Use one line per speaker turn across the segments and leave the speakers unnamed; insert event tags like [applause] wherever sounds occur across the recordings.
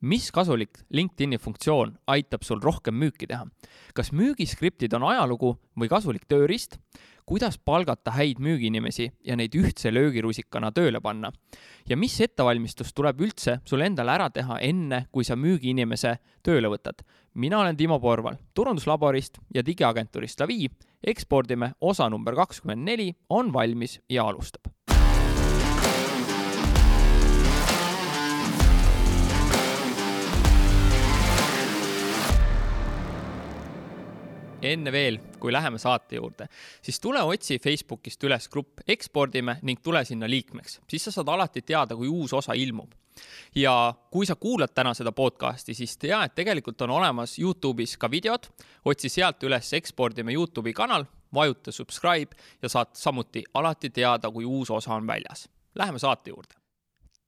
mis kasulik LinkedIni funktsioon aitab sul rohkem müüki teha? kas müügiskriptid on ajalugu või kasulik tööriist? kuidas palgata häid müügiinimesi ja neid ühtse löögirusikana tööle panna? ja mis ettevalmistus tuleb üldse sul endal ära teha, enne kui sa müügiinimese tööle võtad? mina olen Timo Porval turunduslaborist ja digiagentuurist Lavi. ekspordime osa number kakskümmend neli on valmis ja alustab enne veel, kui läheme saate juurde, siis tule otsi Facebookist üles grupp Ekspordime ning tule sinna liikmeks, siis sa saad alati teada, kui uus osa ilmub. ja kui sa kuulad täna seda podcast'i, siis tea, et tegelikult on olemas Youtube'is ka videod, otsi sealt üles Ekspordime Youtube'i kanal, vajuta subscribe ja saad samuti alati teada, kui uus osa on väljas. Läheme saate juurde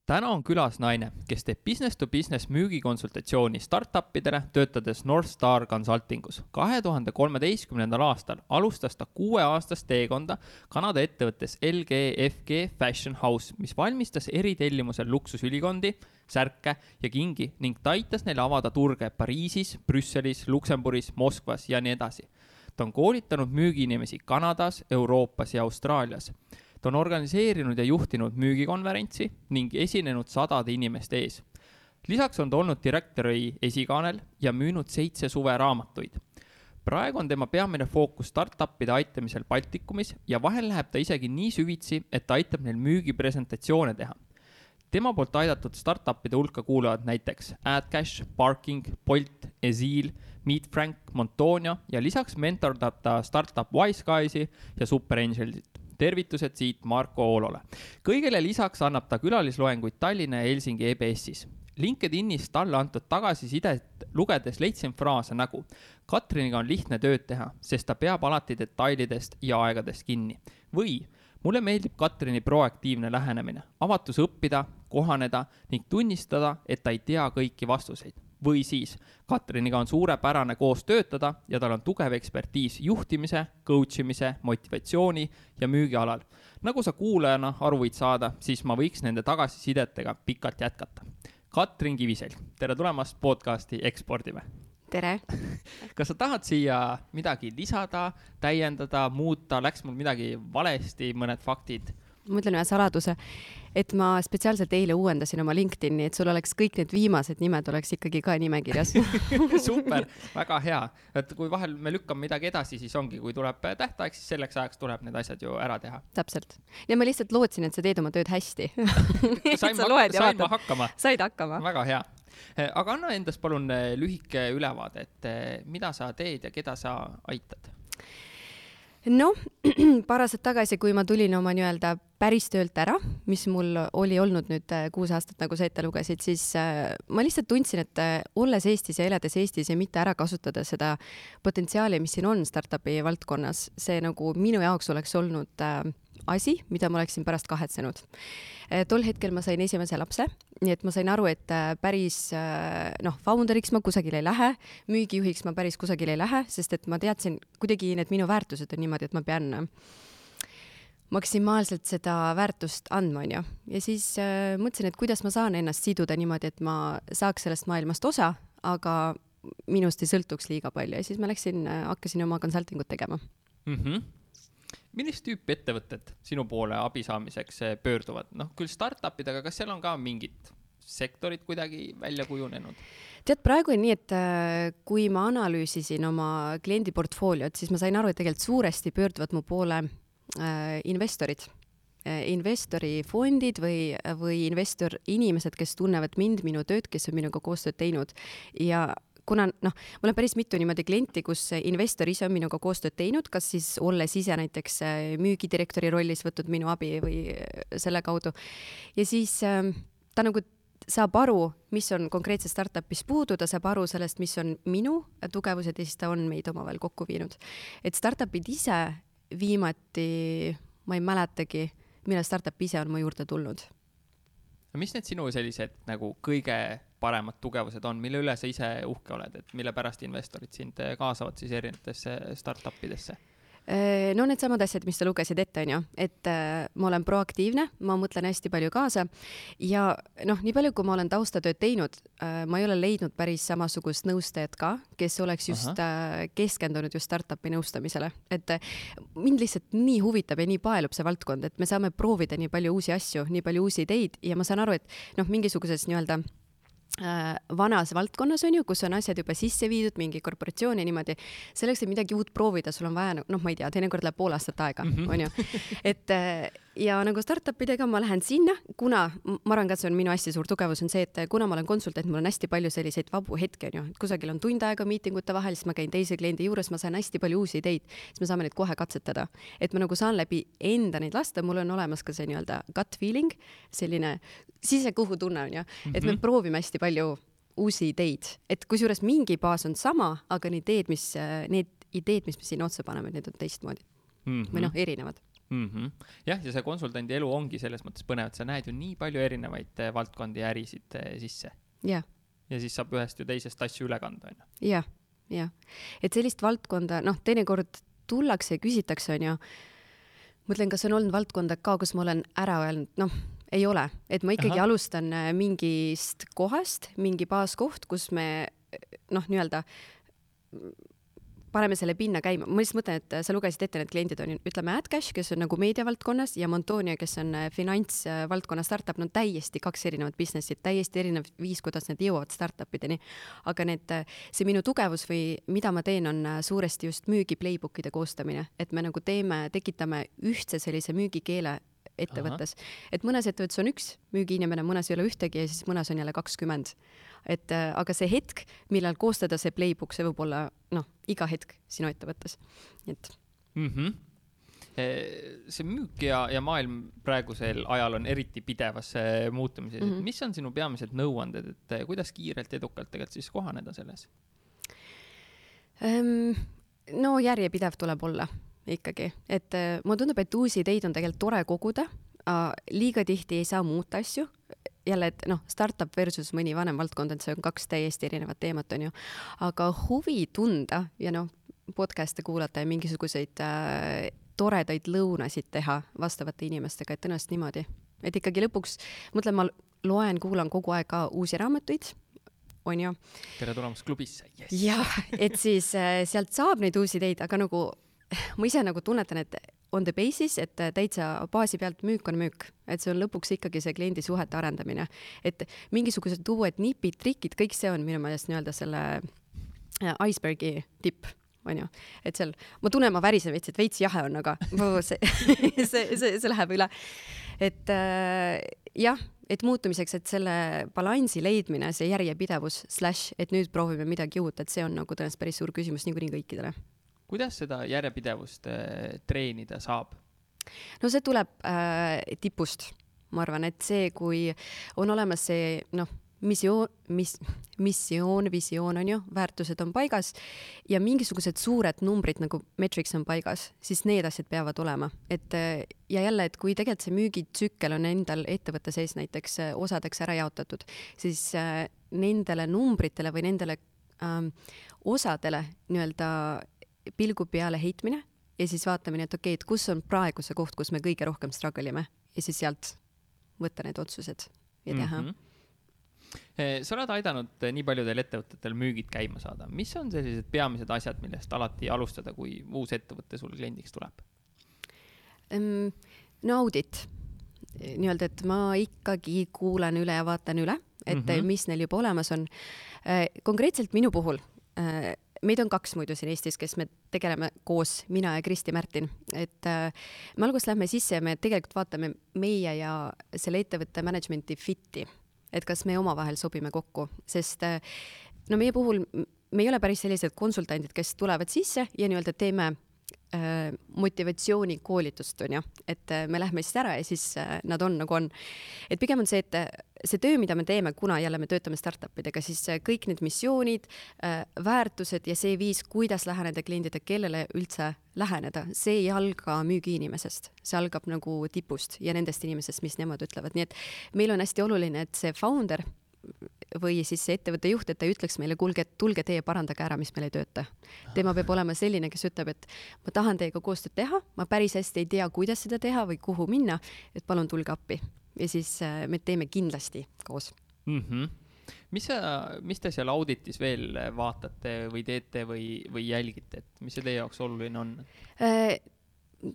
täna on külas naine, kes teeb business to business müügikonsultatsiooni startup idele, töötades North Star Consultingus. kahe tuhande kolmeteistkümnendal aastal alustas ta kuueaastast teekonda Kanada ettevõttes LGFG Fashion House, mis valmistas eritellimusel luksusülikondi, särke ja kingi ning ta aitas neil avada turge Pariisis, Brüsselis, Luksemburgis, Moskvas ja nii edasi. ta on koolitanud müügiinimesi Kanadas, Euroopas ja Austraalias ta on organiseerinud ja juhtinud müügikonverentsi ning esinenud sadade inimeste ees. lisaks on ta olnud direktori esikaanel ja müünud seitse suveraamatuid. praegu on tema peamine fookus startup'ide aitamisel Baltikumis ja vahel läheb ta isegi nii süvitsi, et ta aitab neil müügipresentatsioone teha tema poolt aidatud startup'ide hulka kuuluvad näiteks AdCash, Parking, Bolt, Ezeal, Meet Frank, Montonia ja lisaks mentordab ta startup Wiseguys'i ja Super Angelsit tervitused siit Marko Oolole. kõigele lisaks annab ta külalisloenguid Tallinna ja Helsingi EBS-is. LinkedInis talle antud tagasisidet lugedes leidsin fraase nagu Katriniga on lihtne tööd teha, sest ta peab alati detailidest ja aegadest kinni. või mulle meeldib Katrini proaktiivne lähenemine, avatus õppida, kohaneda ning tunnistada, et ta ei tea kõiki vastuseid või siis Katriniga on suurepärane koos töötada ja tal on tugev ekspertiis juhtimise, coach imise, motivatsiooni ja müügi alal. nagu sa kuulajana aru võid saada, siis ma võiks nende tagasisidetega pikalt jätkata. Katrin Kiviselg, tere tulemast podcasti Ekspordime.
tere [laughs]
kas sa tahad siia midagi lisada, täiendada, muuta, läks mul midagi valesti, mõned faktid?
Ma ütlen ühe saladuse, et ma spetsiaalselt eile uuendasin oma LinkedIni, et sul oleks kõik need viimased nimed oleks ikkagi ka nimekirjas [laughs]
super, väga hea, et kui vahel me lükkame midagi edasi, siis ongi, kui tuleb tähtaeg, siis selleks ajaks tuleb need asjad ju ära teha.
täpselt. ja ma lihtsalt lootsin, et sa teed oma tööd hästi [laughs]
sain ma, sain ma hakkama.
said hakkama.
väga hea eh, aga anna endast palun eh, lühike ülevaade, et eh, mida sa teed ja keda sa aitad
noh, [clears throat] paar aastat tagasi, kui ma tulin oma nii-öelda päris töölt ära, mis mul oli olnud nüüd äh, kuus aastat, nagu sa ette lugesid, siis äh, ma lihtsalt tundsin, et äh, olles Eestis ja elades Eestis ja mitte ära kasutada seda potentsiaali, mis siin on startup'i valdkonnas, see nagu minu jaoks oleks olnud asi, mida ma oleksin pärast kahetsenud. tol hetkel ma sain esimese lapse, nii et ma sain aru, et päris noh, founder'iks ma kusagile ei lähe, müügijuhiks ma päris kusagile ei lähe, sest et ma teadsin, kuidagi need minu väärtused on niimoodi, et ma pean maksimaalselt seda väärtust andma, onju. ja siis äh, mõtlesin, et kuidas ma saan ennast siduda niimoodi, et ma saaks sellest maailmast osa, aga minust ei sõltuks liiga palju ja siis ma läksin hakkasin oma consulting ut tegema
mm. -hmm millist tüüpi ettevõtted sinu poole abi saamiseks äh, pöörduvad, noh küll startup idega, kas seal on ka mingid sektorid kuidagi välja kujunenud?
tead, praegu on nii, et äh, kui ma analüüsisin oma kliendi portfooliot, siis ma sain aru, et tegelikult suuresti pöörduvad mu poole Äh, investorid. Äh, investorifondid või, või investor, inimesed, kes tunnevad mind, minu tööd, kes on minuga koostööd teinud. Ja kuna noh, mul on päris mitu niimoodi klienti, kus investor ise on minuga koostööd teinud, kas siis olles ise näiteks äh, müügidirektori rollis võtnud minu abi või selle kaudu. ja siis ta nagu saab aru, mis on konkreetses startup'is puudu, ta saab aru sellest, mis on minu tugevused ja siis ta on meid omavahel kokku viinud. et startup'id ise viimati, ma ei mäletagi, millal startup ise on mu juurde tulnud.
mis need sinu sellised nagu kõige paremad tugevused on, mille üle sa ise uhke oled, et mille pärast investorid sind kaasavad siis erinevatesse startup idesse?
Äh, no needsamad asjad, mis sa lugesid ette, onju, et äh, ma olen proaktiivne, ma mõtlen hästi palju kaasa. Ja noh, nii palju, kui ma olen taustatööd teinud äh,, ma ei ole leidnud päris samasugust nõustajat ka, kes oleks just äh, keskendunud just startup'i nõustamisele, et mind lihtsalt nii huvitab ja nii paelub see valdkond, et me saame proovida nii palju uusi asju, nii palju uusi ideid ja ma saan aru, et noh, mingisuguses nii-öelda vanas valdkonnas on ju, kus on asjad juba sisse viidud, mingi korporatsioon ja niimoodi, selleks, et midagi uut proovida, sul on vaja, noh, ma ei tea, teinekord läheb pool aastat aega mm, -hmm. on ju. et äh, ja nagu startup idega ma lähen sinna, kuna ma arvan ka, et see on minu hästi suur tugevus, on see, et kuna ma olen konsultant, mul on hästi palju selliseid vabu hetki, on ju, et kusagil on tund aega miitingute vahel, siis ma käin teise kliendi juures, ma saan hästi palju uusi ideid, siis me saame neid kohe katsetada. et ma nagu saan läbi enda neid lasta, mul on olemas ka see nii-öelda gut feeling, selline sisekõhutunne on ju, et me mm -hmm. proovime hästi palju uusi ideid, et kusjuures mingi baas on sama, aga need ideed, mis, need ideed, mis me sinna otsa paneme, need on teistmoodi mm. -hmm. või noh, erinevad
mm. -hmm. jah, ja see konsultandi elu ongi selles mõttes põnev, et sa näed ju nii palju erinevaid eh, valdkondi ja ärisid eh, sisse.
jah.
ja siis saab ühest ju teisest asju üle kanda, on ju.
jah, jah. et sellist valdkonda, noh, teinekord tullakse ja küsitakse, on ju, mõtlen, kas on olnud valdkonda ka, kus ma olen ära öelnud, noh, ei ole, et ma ikkagi Aha. alustan äh, mingist kohast, mingi baaskoht, kus me noh, nii-öelda paneme selle pinna käima, ma lihtsalt mõtlen, et sa lugesid ette, need kliendid on ütleme AdCash, kes on nagu meediavaldkonnas ja Montonia, kes on äh, finantsvaldkonna startup, no täiesti kaks erinevat business'it, täiesti erinev viis, kuidas need jõuavad startup ideni. aga need, äh, see minu tugevus või mida ma teen, on suuresti just müügi playbook'ide koostamine, et me nagu teeme, tekitame ühtse sellise müügikeele ettevõttes. et mõnes ettevõttes on üks müügiinimene, mõnes ei ole ühtegi ja siis mõnes on jälle kakskümmend. et äh, aga see hetk, millal koostada see playbook, see võib olla noh, iga hetk sinu ettevõttes, et
mm. -hmm see müük ja, ja maailm praegusel ajal on eriti pidevas muutumises mm, -hmm. et mis on sinu peamised nõuanded, et äh, kuidas kiirelt, edukalt tegelikult siis kohaneda selles
um,? no järjepidev tuleb olla ikkagi, et äh, mulle tundub, et uusi ideid on tegelikult tore koguda, liiga tihti ei saa muuta asju, jälle, et noh, startup versus mõni vanem valdkond, et see on kaks täiesti erinevat teemat, on ju. aga huvi tunda ja noh, podcast'e kuulata ja mingisuguseid äh, toredaid lõunasid teha vastavate inimestega, et tõenäoliselt niimoodi. et ikkagi lõpuks, mõtlen, ma loen, kuulan kogu aeg ka uusi raamatuid, on ju.
tere tulemast klubisse
yes.. jah, et siis äh, sealt saab neid uusi ideid, aga nagu [laughs] ma ise nagu tunnetan, et on the basis, et täitsa baasi pealt müük on müük, et see on lõpuks ikkagi see kliendi suhete arendamine. et mingisugused uued nipid, trikid, kõik see on minu meelest nii-öelda selle äh, icebergi tipp onju, et seal, ma tunnen, ma värisen veits, et veits jahe on, aga [laughs] see, see, see, see läheb üle. et äh, jah, et muutumiseks, et selle balansi leidmine, see järjepidevus, slaš, et nüüd proovime midagi uut, et see on nagu tõenäoliselt päris suur küsimus niikuinii kõikidele
kuidas seda järjepidevust äh, treenida saab?
no see tuleb äh, tipust, ma arvan, et see, kui on olemas see noh, missioon, mis, missioon, visioon on ju, väärtused on paigas ja mingisugused suured numbrid nagu metrics on paigas, siis need asjad peavad olema, et ja jälle, et kui tegelikult see müügitsükkel on endal ettevõtte sees näiteks äh, osadeks ära jaotatud, siis äh, nendele numbritele või nendele ähm, osadele nii-öelda pilgu peale heitmine ja siis vaatamine, et okei okay,, et kus on praegu see koht, kus me kõige rohkem struggle ime ja siis sealt võtta need otsused ja teha mm. -hmm
sa oled aidanud nii paljudel ettevõtetel müügid käima saada, mis on sellised peamised asjad, millest alati alustada, kui uus ettevõte sul kliendiks tuleb?
no audit, nii-öelda, et ma ikkagi kuulan üle ja vaatan üle, et mm -hmm. mis neil juba olemas on. Äh, konkreetselt minu puhul meid on kaks muidu siin Eestis, kes me tegeleme koos, mina ja Kristi Märtin, et äh, me alguses lähme sisse ja me tegelikult vaatame meie ja selle ettevõtte management'i fit'i, et kas me omavahel sobime kokku, sest äh, no meie puhul me ei ole päris sellised konsultandid, kes tulevad sisse ja nii-öelda teeme motivatsioonikoolitust, on ju, et äh, me lähme siis ära ja siis äh, nad on nagu on. et pigem on see, et see töö, mida me teeme, kuna jälle me töötame startup idega, siis kõik need missioonid, väärtused ja see viis, kuidas läheneda kliendidele, kellele üldse läheneda, see ei alga müügiinimesest, see algab nagu tipust ja nendest inimesest, mis nemad ütlevad, nii et meil on hästi oluline, et see founder või siis see ettevõtte juht, et ta ei ütleks meile, kuulge, tulge teie parandage ära, mis meil ei tööta. tema peab olema selline, kes ütleb, et ma tahan teiega koostööd teha, ma päris hästi ei tea, kuidas seda teha või kuhu minna, et palun tulge appi ja siis äh, me teeme kindlasti koos
mm. -hmm mis sa, mis te seal auditis veel vaatate või teete või, või jälgite, et mis see teie jaoks oluline on?
Äh,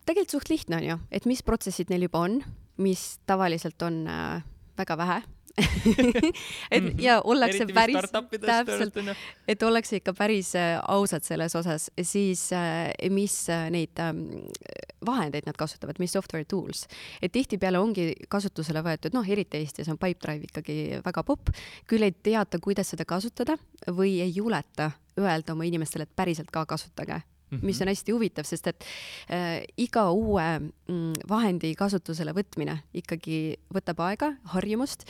tegelikult suht lihtne on ju, et mis protsessid neil juba on, mis tavaliselt on äh, väga vähe [laughs] et mm -hmm. ja ollakse
Eriti
päris, täpselt, et ollakse ikka päris äh, ausad selles osas, siis äh, mis äh, neid äh, vahendeid nad kasutavad, mis software tools, et tihtipeale ongi kasutusele võetud, noh, eriti Eestis on Pipedrive ikkagi väga popp, küll ei teata, kuidas seda kasutada või ei juleta öelda oma inimestele, et päriselt ka kasutage. Mm -hmm. mis on hästi huvitav, sest et äh, iga uue mm, vahendi kasutusele võtmine ikkagi võtab aega, harjumust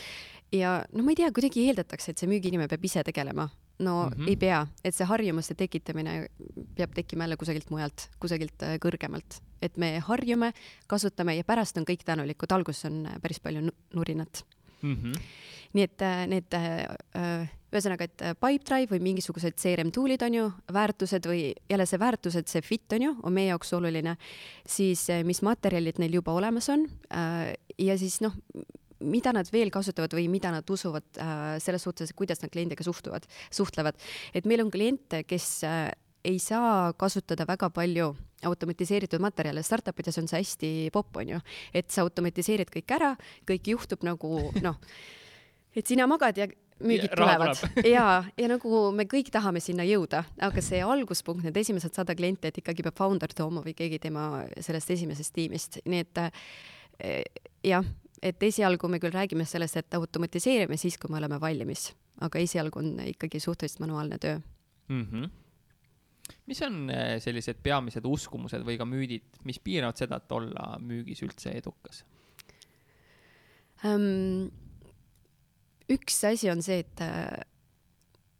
ja no ma ei tea, kuidagi eeldatakse, et see müügiinimene peab ise tegelema. no mm -hmm. ei pea, et see harjumuste tekitamine peab tekkima jälle kusagilt mujalt, kusagilt äh, kõrgemalt, et me harjume, kasutame ja pärast on kõik tänulikud, alguses on äh, päris palju nurinat mm. -hmm. nii et äh, need ühesõnaga, et Pipedrive või mingisugused CRM tool'id on ju, väärtused või jälle see väärtused, see fit on ju, on meie jaoks oluline, siis mis materjalid neil juba olemas on ja siis noh, mida nad veel kasutavad või mida nad usuvad äh, selles suhtes, kuidas nad kliendiga suhtuvad, suhtlevad. et meil on kliente, kes äh, ei saa kasutada väga palju automatiseeritud materjale, startup ides on see hästi popp, on ju, et sa automatiseerid kõik ära, kõik juhtub nagu noh, et sina magad ja müügid ja, tulevad. [laughs] ja, ja nagu me kõik tahame sinna jõuda, aga see alguspunkt, need esimesed sada klienti, et ikkagi peab founder tooma või keegi tema sellest esimesest tiimist, nii et äh, jah, et esialgu me küll räägime sellest, et automatiseerime siis, kui me oleme valmis, aga esialgu on ikkagi suhteliselt manuaalne töö mm.
-hmm. mis on eh, sellised peamised uskumused või ka müüdid, mis piiravad seda, et olla müügis üldse edukas
um,? üks asi on see, et eh,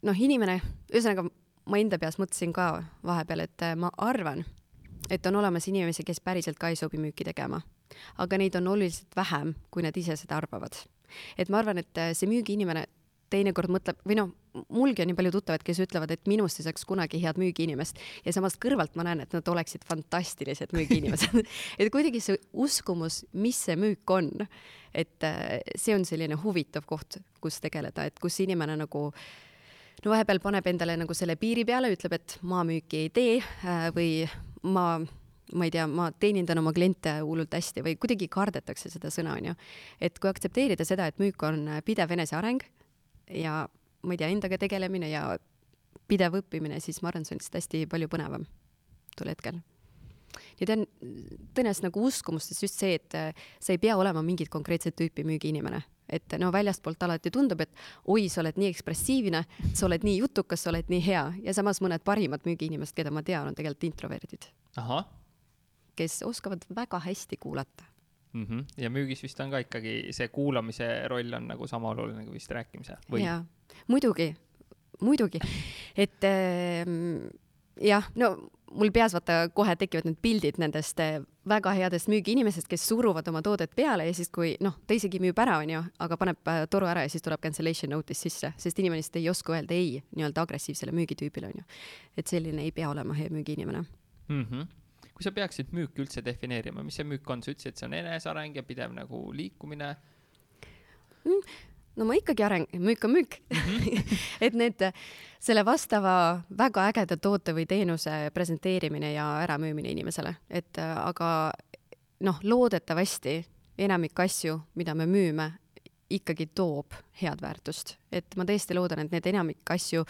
noh, inimene, ühesõnaga ma enda peas mõtlesin ka vahepeal, et eh, ma arvan, et on olemas inimesi, kes päriselt ka ei sobi müüki tegema aga neid on oluliselt vähem, kui nad ise seda arvavad. et ma arvan, et äh, see müügiinimene teinekord mõtleb või noh, mulgi on nii palju tuttavaid, kes ütlevad, et minust ei saaks kunagi head müügiinimest. Ja samas kõrvalt ma näen, et nad oleksid fantastilised müügiinimesed. [laughs] Et kuidagi see uskumus, mis see müük on, et äh, see on selline huvitav koht, kus tegeleda, et kus inimene nagu no vahepeal paneb endale nagu selle piiri peale, ütleb, et ma müüki ei tee äh, või ma ma ei tea, ma teenindan oma kliente hullult hästi või kuidagi kardetakse seda sõna, onju. et kui aktsepteerida seda, et müük on pidev eneseareng ja ma ei tea, endaga tegelemine ja pidev õppimine, siis ma arvan, see on lihtsalt hästi palju põnevam tol hetkel. ja ta on tõenäoliselt nagu uskumustes just see, et sa ei pea olema mingit konkreetset tüüpi müügiinimene et no väljastpoolt alati tundub, et oi, sa oled nii ekspressiivne, sa oled nii jutukas, sa oled nii hea ja samas mõned parimad müügiinimesed, keda ma tean, on tegelikult introverdid. ahah kes oskavad väga hästi kuulata
mm. -hmm. ja müügis vist on ka ikkagi see kuulamise roll on nagu sama oluline kui vist rääkimise või?
jaa, muidugi, muidugi, et äh, jah, no mul peas vaata kohe tekivad need pildid nendest äh, väga headest müügiinimesest, kes suruvad oma toodet peale ja siis, kui noh, ta isegi müüb ära, onju, aga paneb äh, toru ära ja siis tuleb cancellation notice sisse, sest inimene lihtsalt ei oska öelda ei nii-öelda agressiivsele müügitüübile, onju. et selline ei pea olema hea müügiinimene
mm. -hmm kui sa peaksid müüki üldse defineerima, mis see müük on, sa ütlesid, et see on eneseareng ja pidev nagu liikumine
mm,. no ma ikkagi areng, müük on müük mm. -hmm. [laughs] et need, selle vastava väga ägeda toote või teenuse presenteerimine ja äramüümine inimesele, et aga noh, loodetavasti enamik asju, mida me müüme, ikkagi toob head väärtust, et ma tõesti loodan, et need enamik asju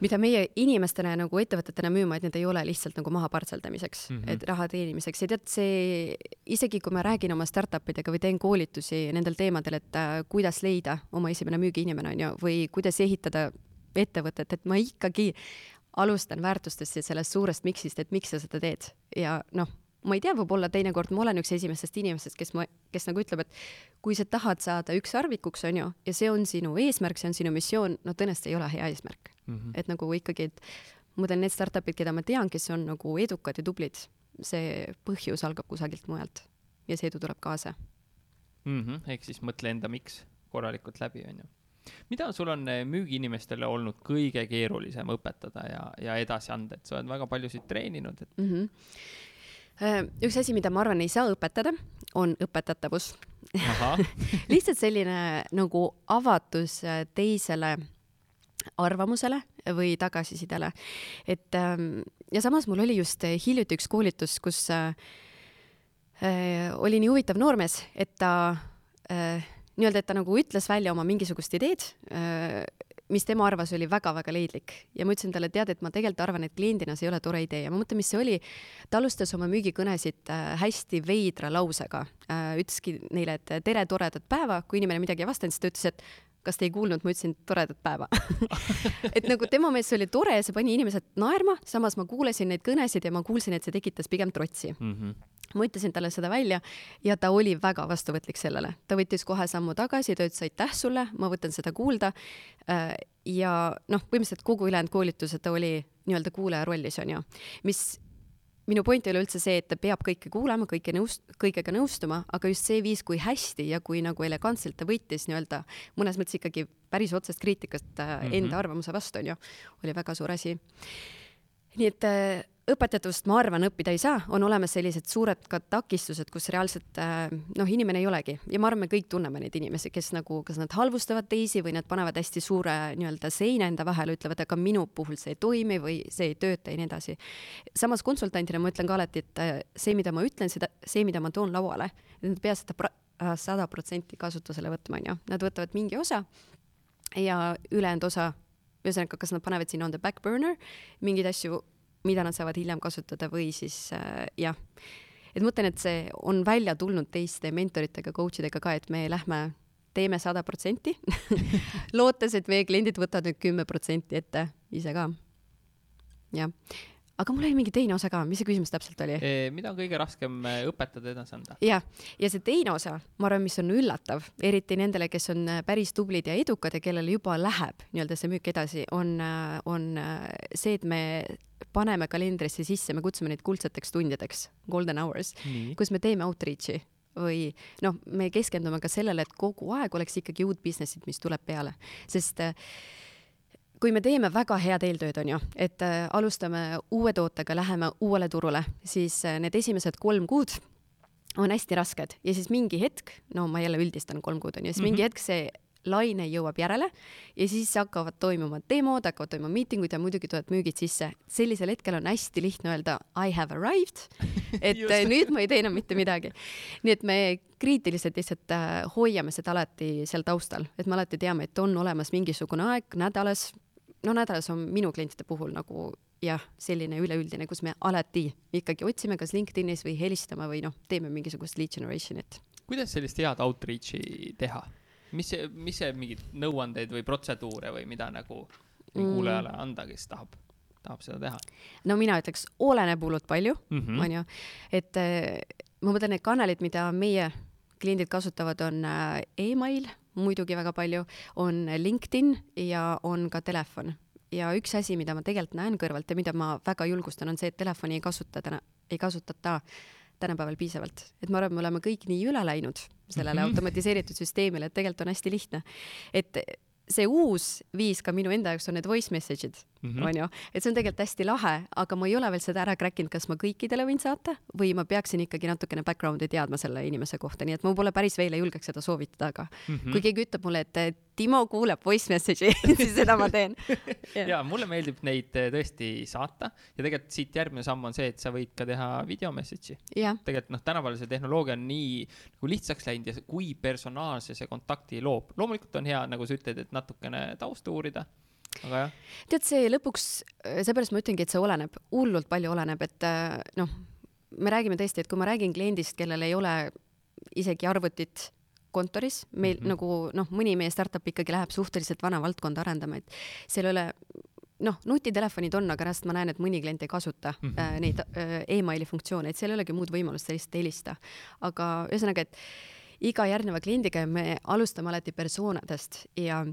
mida meie inimestena ja nagu ettevõtetena müüma, et need ei ole lihtsalt nagu maha partseldamiseks mm, -hmm. et raha teenimiseks ja tead, see isegi kui ma räägin oma startup idega või teen koolitusi nendel teemadel, et äh, kuidas leida oma esimene müügiinimene on ju, või kuidas ehitada ettevõtet, et ma ikkagi alustan väärtustest ja sellest suurest miksist, et miks sa seda teed ja noh ma ei tea, võib-olla teinekord ma olen üks esimesest inimesest, kes ma, kes nagu ütleb, et kui sa tahad saada ükssarvikuks, on ju, ja see on sinu eesmärk, see on sinu missioon, no tõenäoliselt ei ole hea eesmärk mm. -hmm. et nagu ikkagi, et ma tean need startup'id, keda ma tean, kes on nagu edukad ja tublid, see põhjus algab kusagilt mujalt ja see edu tuleb kaasa
mm. -hmm. ehk siis mõtle enda miks korralikult läbi, on ju mida sul on eh, müügiinimestele olnud kõige keerulisem õpetada ja, ja edasi anda, et sa oled väga paljusid treeninud, et
mm. -hmm. Üks asi, mida ma arvan, ei saa õpetada, on õpetatavus [laughs] lihtsalt selline nagu avatus äh, teisele arvamusele või tagasisidele. et ähm, ja samas mul oli just hiljuti üks koolitus, kus äh, äh, oli nii huvitav noormees, et ta äh, nii-öelda, et ta nagu ütles välja oma mingisugust ideed äh,, mis tema arvas, oli väga-väga leidlik. Ja ma ütlesin talle, tead, et ma tegelikult arvan, et kliendina see ei ole tore idee. Ja ma mõtlen, mis see oli. ta alustas oma müügikõnesid äh, hästi veidra lausega. Äh,, ütleski neile, et tere, toredat päeva, kui inimene midagi ei vastanud, siis ta ütles, et kas te ei kuulnud, ma ütlesin toredat päeva [laughs] et nagu tema meelest see oli tore see pani inimesed naerma, samas ma kuulasin neid kõnesid ja ma kuulsin, et see tekitas pigem trotsi mm. -hmm ma ütlesin talle seda välja ja ta oli väga vastuvõtlik sellele, ta võttis kohe sammu tagasi, ta ütles aitäh sulle, ma võtan seda kuulda. Äh, ja noh, põhimõtteliselt kogu ülejäänud koolituse ta oli nii-öelda kuulaja rollis onju, mis minu point ei ole üldse see, et ta peab kõike kuulama, kõike nõust-, kõigega nõustuma, aga just see viis, kui hästi ja kui nagu elegantselt ta võttis nii-öelda mõnes mõttes ikkagi päris otsest kriitikast mm -hmm. enda arvamuse vastu, onju, oli väga suur asi. nii et õpetatavust, ma arvan, õppida ei saa, on olemas sellised suured ka takistused, kus reaalselt äh, noh, inimene ei olegi ja ma arvan, me kõik tunneme neid inimesi, kes nagu, kas nad halvustavad teisi või nad panevad hästi suure nii-öelda seina enda vahele, ütlevad, aga minu puhul see ei toimi või see ei tööta ja nii edasi. samas konsultantina ma ütlen ka alati, et äh, see, mida ma ütlen, seda, see, mida ma toon lauale, et nad peavad seda äh, sada protsenti kasutusele võtma, onju. Nad võtavad mingi osa ja ülejäänud osa ühesõnaga, kas nad panevad sinna on the back burner mingeid asju mida nad saavad hiljem kasutada või siis äh, jah, et ma mõtlen, et see on välja tulnud teiste mentoritega, coach idega ka, et me lähme teeme sada protsenti. [laughs] Lootes, et meie kliendid võtavad nüüd kümme protsenti ette ise ka. jah aga mul oli mingi teine osa ka, mis see küsimus täpselt oli?
mida on kõige raskem äh, õpetada edasi anda?
jah, ja see teine osa, ma arvan, mis on üllatav, eriti nendele, kes on äh, päris tublid ja edukad ja kellel juba läheb nii-öelda see müük edasi, on, äh, on see, et me paneme kalendrisse sisse, me kutsume neid kuldseteks tundideks, golden hours, kus me teeme outreach'i. Või noh, me keskendume ka sellele, et kogu aeg oleks ikkagi uut business'it, mis tuleb peale, sest äh, kui me teeme väga head eeltööd, on ju, et äh, alustame uue tootega, läheme uuele turule, siis äh, need esimesed kolm kuud on hästi rasked ja siis mingi hetk, no ma jälle üldistan kolm kuud on ju, siis mm -hmm. mingi mhm. hetk see laine jõuab järele ja siis hakkavad toimuma demod, hakkavad toimuma miitingud ja muidugi tulevad müügid sisse. sellisel hetkel on hästi lihtne öelda I have arrived, [laughs] et nüüd ma ei tee enam mitte midagi. nii et me kriitiliselt lihtsalt äh, hoiame seda alati seal taustal, et me alati teame, et on olemas mingisugune aeg nädalas, no nädalas on minu klientide puhul nagu jah, selline üleüldine, kus me alati ikkagi otsime kas LinkedInis või helistame või noh, teeme mingisugust lead generation'it.
kuidas sellist head outreach'i teha? mis see, mis see mingeid nõuandeid või protseduure või mida nagu mm. kuulajale anda, kes tahab, tahab seda teha?
no mina ütleks, oleneb hullult palju -hmm. onju, et äh, ma mõtlen, need kanalid, mida meie kliendid kasutavad, on äh, email muidugi väga palju, on LinkedIn ja on ka telefon. ja üks asi, mida ma tegelikult näen kõrvalt ja mida ma väga julgustan, on see, et telefoni ei kasuta täna, ei kasutata tänapäeval piisavalt, et ma arvan, me oleme kõik nii üle läinud sellele mm -hmm. automatiseeritud süsteemile, et tegelikult on hästi lihtne. et see uus viis ka minu enda jaoks on need voice message'id mm, -hmm. onju, et see on tegelikult hästi lahe, aga ma ei ole veel seda ära crack inud, kas ma kõikidele võin saata või ma peaksin ikkagi natukene background'i teadma selle inimese kohta, nii et ma võib-olla päris veel ei julgeks seda soovitada, aga mm -hmm. kui keegi ütleb mulle, et Timo kuuleb voice message'i [laughs] siis seda ma teen [laughs]
yeah.. ja mulle meeldib neid eh, tõesti saata ja tegelikult siit järgmine samm on see, et sa võid ka teha video message'i
yeah..
tegelikult noh, tänapäeval see tehnoloogia on nii nagu lihtsaks läinud ja kui personaalse see kontakti loob. loomulikult on hea, nagu sa ütled, et natukene tausta uurida aga jah.
tead, see lõpuks, seepärast ma ütlengi, et see oleneb, hullult palju oleneb, et äh, noh, me räägime tõesti, et kui ma räägin kliendist, kellel ei ole isegi arvutit kontoris, meil mm -hmm. nagu noh, mõni meie startup ikkagi läheb suhteliselt vana valdkonda arendama, et seal ei ole noh, nutitelefonid on, aga reaalselt ma näen, et mõni klient ei kasuta mm -hmm. äh, neid äh, emaili funktsioone, et seal ei olegi muud võimalust sellist helista. aga ühesõnaga, et iga järgneva kliendiga me alustame alati persoonadest ja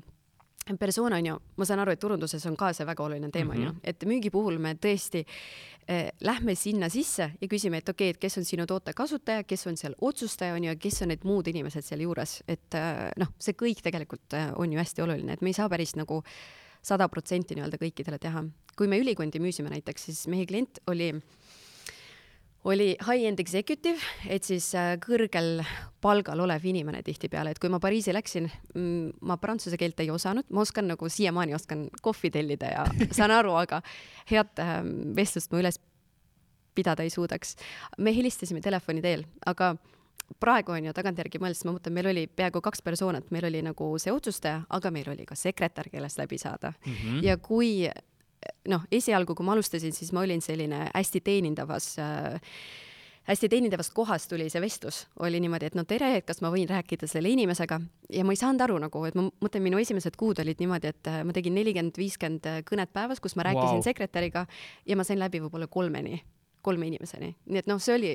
persona on ju, ma saan aru, et turunduses on ka see väga oluline teema on ju, et müügi puhul me tõesti eh, lähme sinna sisse ja küsime, et okei okay,, et kes on sinu toote kasutaja, kes on seal otsustaja on ju ja kes on need muud inimesed sealjuures, et eh, noh, see kõik tegelikult eh, on ju hästi oluline, et me ei saa päris nagu sada protsenti nii-öelda kõikidele teha. kui me ülikondi müüsime näiteks, siis meie klient oli äh, oli high-end executive, et siis äh, kõrgel palgal olev inimene tihtipeale, et kui ma Pariisi läksin, mm, ma prantsuse keelt ei osanud, ma oskan nagu siiamaani oskan kohvi tellida ja [laughs] saan aru, aga head ähm, vestlust ma üles pidada ei suudaks. me helistasime telefoni teel, aga praegu on ju tagantjärgi mõeldes, ma mõtlen, meil oli peaaegu kaks persoonat, meil oli nagu see otsustaja, aga meil oli ka sekretär, kellest läbi saada mm. -hmm. ja kui noh, esialgu, kui ma alustasin, siis ma olin selline hästi teenindavas äh, hästi teenindavast kohast tuli see vestlus, oli niimoodi, et no tere, et kas ma võin rääkida selle inimesega ja ma ei saanud aru nagu, et ma mõtlen, minu esimesed kuud olid niimoodi, et äh, ma tegin nelikümmend, viiskümmend äh, kõnet päevas, kus ma rääkisin wow. sekretäriga ja ma sain läbi võib-olla kolmeni, kolme inimeseni, nii et noh, see oli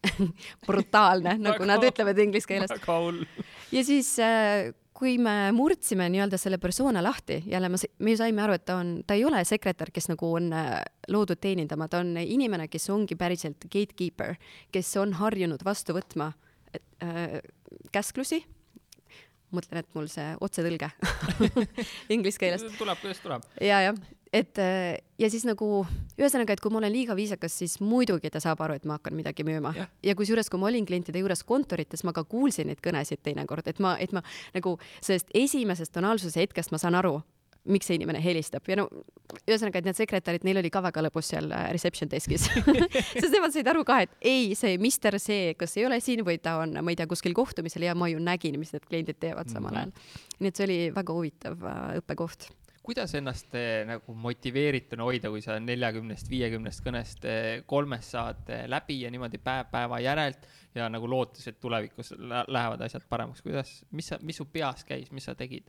[laughs] brutaalne nagu nad ütlevad inglise keeles. Ja siis äh, kui me murdsime nii-öelda selle persona lahti, jälle ma, me saime aru, et ta on, ta ei ole sekretär, kes nagu on äh, loodud teenindama, ta on inimene, kes ongi päriselt gatekeeper, kes on harjunud vastu võtma äh, käsklusi. mõtlen, et mul see otsetõlge [laughs] inglise keelest.
tuleb, kuidas tuleb.
ja, jah et ja siis nagu ühesõnaga, et kui ma olen liiga viisakas, siis muidugi ta saab aru, et ma hakkan midagi müüma ja, ja kusjuures, kui ma olin klientide juures kontorites, ma ka kuulsin neid kõnesid teinekord, et ma, et ma nagu sellest esimesest tonaalsuse hetkest ma saan aru, miks see inimene helistab ja no ühesõnaga, et need sekretärid, neil oli ka väga lõbus seal äh, reception desk'is [laughs] sest nemad said aru ka, et ei, see mister see, kas ei ole siin või ta on, ma ei tea, kuskil kohtumisel ja ma ju nägin, mis need kliendid teevad samal mhm. ajal mm. -hmm. nii et see oli väga huvitav äh, õppekoht
kuidas ennast eh, nagu motiveerituna hoida, kui sa neljakümnest, viiekümnest kõnest eh, kolmest saad eh, läbi ja niimoodi päev päeva järelt ja nagu lootes, et tulevikus lähevad asjad paremaks, kuidas, mis sa, mis su peas käis, mis sa tegid?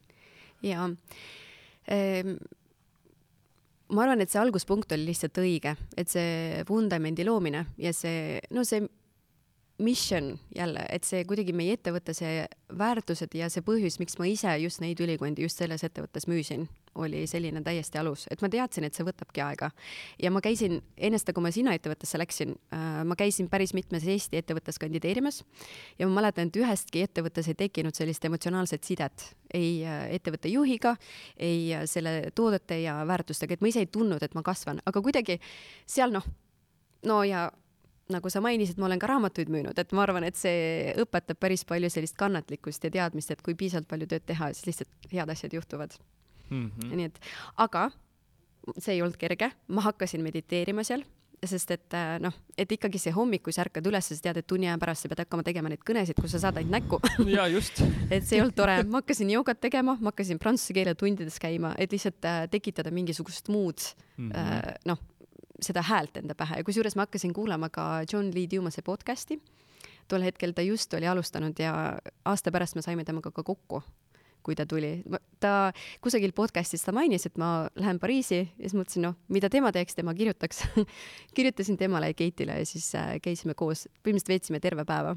jaa ehm ma arvan, et see alguspunkt oli lihtsalt õige, et see vundamendi loomine ja see, no see mission jälle, et see kuidagi meie ettevõtte, see väärtused ja see põhjus, miks ma ise just neid ülikondi just selles ettevõttes müüsin, oli selline täiesti alus, et ma teadsin, et see võtabki aega. ja ma käisin, ennesta kui ma sinna ettevõttesse läksin äh,, ma käisin päris mitmes Eesti ettevõttes kandideerimas ja ma mäletan, et ühestki ettevõttes ei tekkinud sellist emotsionaalset sidet ei äh, ettevõtte juhiga, ei äh, selle toodete ja väärtustega, et ma ise ei tundnud, et ma kasvan, aga kuidagi seal noh, no ja nagu sa mainisid, ma olen ka raamatuid müünud, et ma arvan, et see õpetab päris palju sellist kannatlikkust ja teadmist, et kui piisavalt palju tööd teha, siis lihtsalt head asjad juhtuvad mm. -hmm. nii et, aga see ei olnud kerge, ma hakkasin mediteerima seal sest et äh, noh, et ikkagi see hommik, kui sa ärkad üles, sa tead, et tunni aja pärast sa pead hakkama tegema neid kõnesid, kus sa saad ainult näkku. [laughs]
ja just [laughs]
et see ei olnud tore, ma hakkasin joogat tegema, ma hakkasin prantsuse keele tundides käima, et lihtsalt äh, tekitada mingisugust muud mm -hmm. äh, noh, seda häält enda pähe ja kusjuures ma hakkasin kuulama ka John Lee Dumase podcast'i. tol hetkel ta just oli alustanud ja aasta pärast me saime temaga ka kokku, kui ta tuli. ta kusagil podcast'is ta mainis, et ma lähen Pariisi ja siis mõtlesin, noh, mida tema teeks, tema kirjutaks [laughs] kirjutasin temale ja Keitile ja siis äh, käisime koos, põhimõtteliselt veetsime terve päeva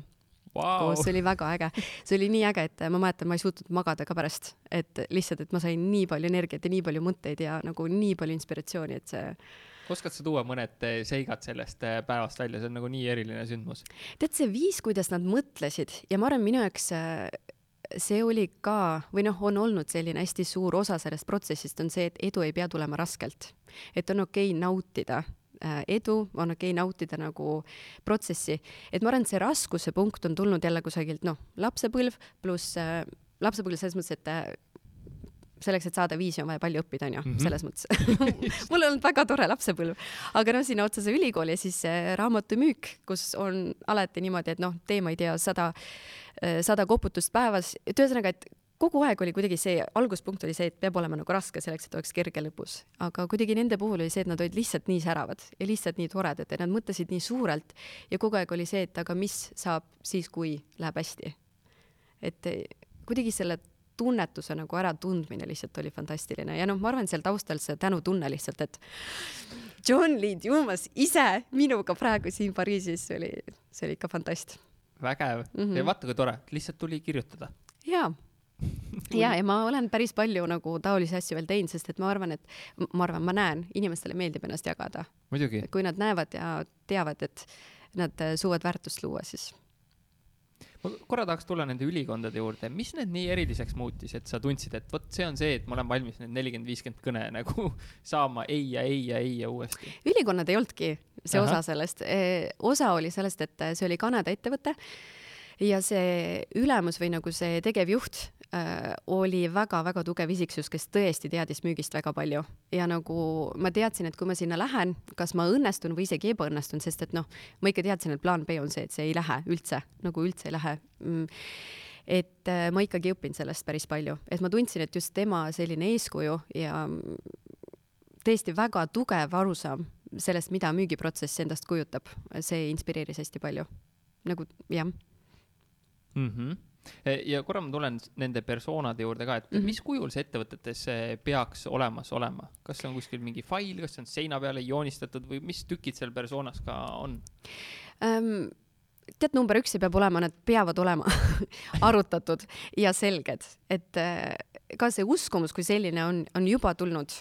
wow. koos, see oli väga äge. see oli nii äge, et ma mäletan, ma ei suutnud magada ka pärast, et lihtsalt, et ma sain nii palju energiat ja nii palju mõtteid ja nagu nii palju inspiratsiooni, et see
oskad sa tuua mõned eh, seigad sellest eh, päevast välja, see on nagu nii eriline sündmus.
tead, see viis, kuidas nad mõtlesid ja ma arvan, minu jaoks eh, see oli ka või noh, on olnud selline hästi suur osa sellest protsessist on see, et edu ei pea tulema raskelt. et on okei okay nautida edu, on okei okay nautida nagu protsessi, et ma arvan, et see raskuse punkt on tulnud jälle kusagilt noh, lapsepõlv pluss äh, lapsepõlv selles mõttes, et selleks, et saada viisi, on vaja palju õppida, onju -hmm. selles mõttes [laughs] mul on olnud väga tore lapsepõlv, aga noh, sinna otsa see ülikool ja siis raamatumüük, kus on alati niimoodi, et noh, tee, ma ei tea, sada, äh, sada koputust päevas, et ühesõnaga, et kogu aeg oli kuidagi see, alguspunkt oli see, et peab olema nagu raske selleks, et oleks kerge lõpus. aga kuidagi nende puhul oli see, et nad olid lihtsalt nii säravad ja lihtsalt nii toredad ja nad mõtlesid nii suurelt ja kogu aeg oli see, et aga mis saab siis, kui läheb hästi. et kuidagi selle tunnetuse nagu äratundmine lihtsalt oli fantastiline ja noh, ma arvan, seal taustal see tänutunne lihtsalt, et John Lee Dumas ise minuga praegu siin Pariisis oli, see oli ikka fantast.
vägev mm -hmm. ja vaata kui tore, lihtsalt tuli kirjutada.
jaa ja, ja ma olen päris palju nagu taolisi asju veel teinud, sest et ma arvan, et ma arvan, ma näen, inimestele meeldib ennast jagada. kui nad näevad ja teavad, et nad suudavad väärtust luua, siis
ma korra tahaks tulla nende ülikondade juurde, mis need nii eriliseks muutis, et sa tundsid, et vot see on see, et ma olen valmis need nelikümmend, viiskümmend kõne nagu [laughs] saama ei ja ei ja ei ja uuesti?
ülikonnad ei olnudki see Aha. osa sellest, osa oli sellest, et see oli Kanada ettevõte ja see ülemus või nagu see tegevjuht oli väga-väga tugev isiksus, kes tõesti teadis müügist väga palju. Ja nagu ma teadsin, et kui ma sinna lähen, kas ma õnnestun või isegi ebaõnnestun, sest et noh, ma ikka teadsin, et plaan B on see, et see ei lähe üldse, nagu üldse ei lähe. Mm. Et äh, ma ikkagi õpin sellest päris palju, et ma tundsin, et just tema selline eeskuju ja tõesti väga tugev arusaam sellest, mida müügiprotsess endast kujutab, see inspireeris hästi palju. nagu jah.
Mm. -hmm ja korra ma tulen nende persoonade juurde ka, et mm -hmm. mis kujul see ettevõtetes peaks olemas olema, kas see on kuskil mingi fail, kas see on seina peale joonistatud või mis tükid seal persoonas ka on
um,? tead, number üks, see peab olema, nad peavad olema [laughs] arutatud ja selged, et äh, ka see uskumus kui selline on, on juba tulnud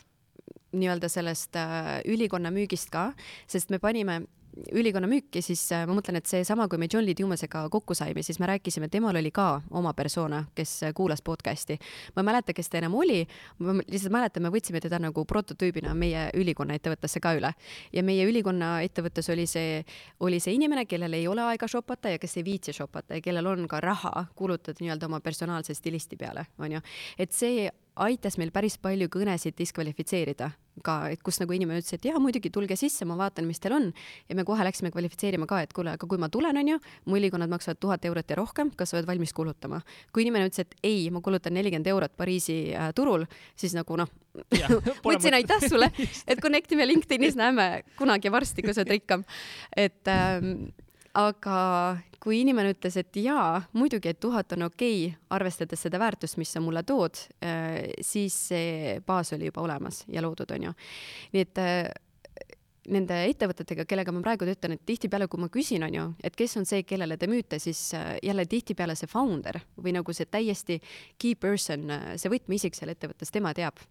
nii-öelda sellest äh, ülikonna müügist ka, sest me panime ülikonna müüki, siis äh, ma mõtlen, et seesama, kui me John Lee Dumasega kokku saime, siis me rääkisime, temal oli ka oma persona, kes äh, kuulas podcast'i. ma ei mäleta, kes ta enam oli, ma lihtsalt mäletan, me võtsime teda nagu prototüübina meie ülikonna ettevõttesse ka üle. ja meie ülikonna ettevõttes oli see, oli see inimene, kellel ei ole aega shopata ja kes ei viitsi shopata ja kellel on ka raha kulutada nii-öelda oma personaalse stilisti peale, onju. et see aitas meil päris palju kõnesid diskvalifitseerida ka, et kus nagu inimene ütles, et jaa, muidugi tulge sisse, ma vaatan, mis teil on. ja me kohe läksime kvalifitseerima ka, et kuule, aga kui ma tulen, onju, mu ülikonnad maksavad tuhat eurot ja rohkem, kas sa oled valmis kulutama? kui inimene ütles, et ei, ma kulutan nelikümmend eurot Pariisi äh, turul, siis nagu noh, võtsin [laughs] aitäh sulle, [laughs] et connect ime LinkedInis, näeme kunagi varsti, kui sa oled rikkam. et ähm, aga kui inimene ütles, et jaa, muidugi, et tuhat on okei okay,, arvestades seda väärtust, mis sa mulle tood, äh, siis see baas oli juba olemas ja loodud, on ju. nii et äh, nende ettevõtetega, kellega ma praegu töötan, et tihtipeale, kui ma küsin, on ju, et kes on see, kellele te müüte, siis äh, jälle tihtipeale see founder või nagu see täiesti key person, see võtmeisik seal ettevõttes, tema teab.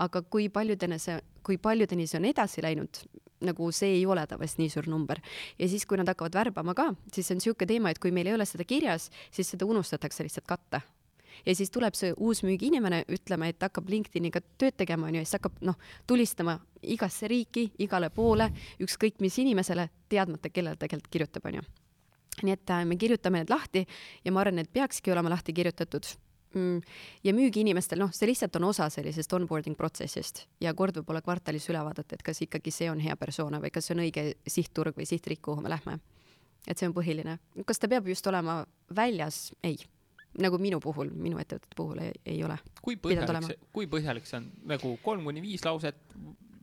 Aga kui paljudeni see, kui paljudeni see on edasi läinud, nagu see ei ole tavaliselt nii suur number. ja siis, kui nad hakkavad värbama ka, siis see on niisugune teema, et kui meil ei ole seda kirjas, siis seda unustatakse lihtsalt katta ja siis tuleb see uus müügiinimene ütlema, et hakkab LinkedIniga tööd tegema, onju, ja siis hakkab noh, tulistama igasse riiki, igale poole, ükskõik mis inimesele, teadmata, kellele tegelikult kirjutab, onju. nii et äh, me kirjutame need lahti ja ma arvan, et peakski olema lahti kirjutatud ja müügiinimestel, noh, see lihtsalt on osa sellisest onboarding protsessist ja kord võib-olla kvartalis üle vaadata, et kas ikkagi see on hea persona või kas see on õige sihtturg või sihtriik, kuhu me lähme. et see on põhiline. kas ta peab just olema väljas? ei. nagu minu puhul, minu ettevõtete puhul ei, ei ole.
kui põhjalik see, kui põhjalik see on, nagu kolm kuni viis lauset?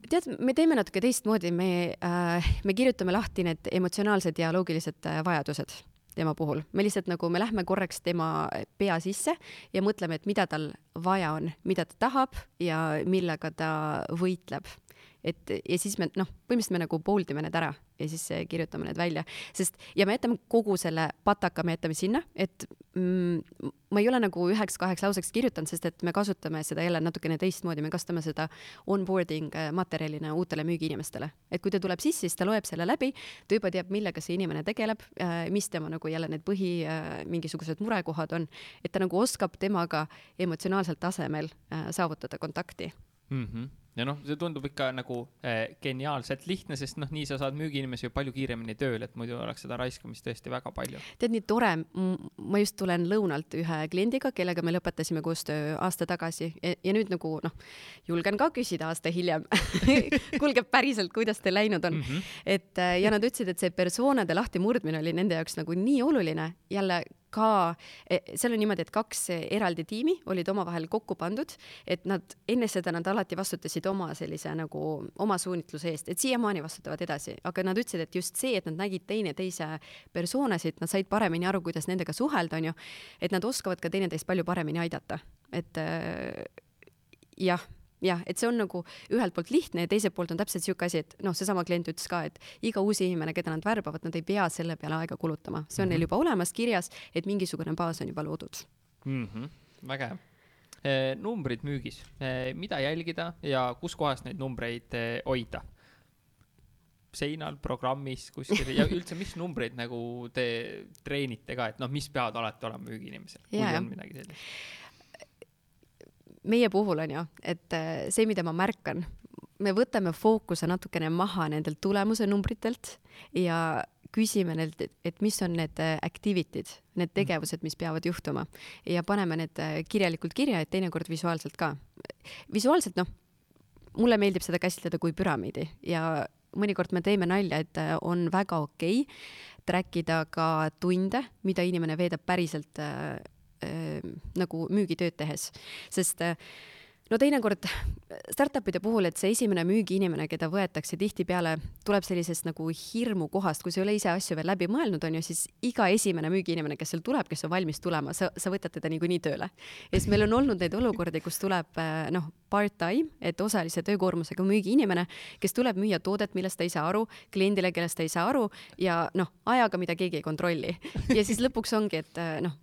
tead, me teeme natuke teistmoodi, me äh,, me kirjutame lahti need emotsionaalsed ja loogilised äh, vajadused tema puhul. me lihtsalt nagu, me lähme korraks tema pea sisse ja mõtleme, et mida tal vaja on, mida ta tahab ja millega ta võitleb et ja siis me noh, põhimõtteliselt me nagu bold ime need ära ja siis kirjutame need välja, sest ja me jätame kogu selle pataka, me jätame sinna, et mm, ma ei ole nagu üheks-kaheks lauseks kirjutanud, sest et me kasutame seda jälle natukene teistmoodi, me kasutame seda onboarding äh, materjalina uutele müügiinimestele. et kui ta tuleb sisse, siis ta loeb selle läbi, ta juba teab, millega see inimene tegeleb, äh, mis tema nagu jälle need põhi mingisugused murekohad on, et ta nagu oskab temaga emotsionaalsel tasemel saavutada kontakti
mm. -hmm ja noh, see tundub ikka nagu äh, geniaalselt lihtne, sest noh, nii sa saad müügiinimesi ju palju kiiremini tööle, et muidu oleks seda raiskamist tõesti väga palju.
tead, nii tore, ma just tulen lõunalt ühe kliendiga, kellega me lõpetasime koostöö aasta tagasi ja, ja nüüd nagu noh, julgen ka küsida aasta hiljem [laughs] kuulge, päriselt, kuidas teil läinud on mm? -hmm. et äh, ja nad ütlesid, et see persoonade lahtimurdmine oli nende jaoks nagu nii oluline, jälle ka, e, seal on niimoodi, et kaks eraldi tiimi olid omavahel kokku pandud, et nad enne seda nad alati vastutasid oma sellise nagu oma suunitluse eest, et siiamaani vastutavad edasi, aga nad ütlesid, et just see, et nad nägid teineteise persoonasid, nad said paremini aru, kuidas nendega suhelda, onju, et nad oskavad ka teineteist palju paremini aidata, et äh, jah jah, et see on nagu ühelt poolt lihtne ja teiselt poolt on täpselt niisugune asi, et noh, seesama klient ütles ka, et iga uus inimene, keda nad värbavad, nad ei pea selle peale aega kulutama, see on mm -hmm. neil mhm. juba olemas kirjas, et mingisugune baas on juba loodud
mm. -hmm. vägev numbrid müügis, mida jälgida ja kuskohast neid numbreid hoida? seinal, programmis, kuskil ja üldse, mis numbreid nagu te treenite ka, et noh, mis peavad alati olema müügiinimesel, kui on midagi sellist?
Meie puhul on ju, et äh, see, mida ma märkan, me võtame fookuse natukene maha nendelt tulemuse numbritelt ja küsime neilt, et mis on need äh, activity'd, need mm. tegevused, mis peavad juhtuma ja paneme need äh, kirjalikult kirja, et teinekord visuaalselt ka. visuaalselt noh, mulle meeldib seda käsitleda kui püramiidi ja mõnikord me teeme nalja, et on väga okei okay track ida ka tunde, mida inimene veedab päriselt äh, nagu müügitööd tehes, sest äh, no teinekord startup'ide puhul, et see esimene müügiinimene, keda võetakse tihtipeale, tuleb sellisest nagu hirmu kohast, kui sa ei ole ise asju veel läbi mõelnud, on ju, siis iga esimene müügiinimene, kes seal tuleb, kes on valmis tulema, sa, sa võtad teda niikuinii tööle. ja siis meil on olnud neid olukordi, kus tuleb noh, part-time, et osalise töökoormusega müügiinimene, kes tuleb müüa toodet, millest ta ei saa aru, kliendile, kellest ta ei saa aru ja noh, ajaga, mida keegi ei kontrolli. ja siis lõpuks ongi, et noh,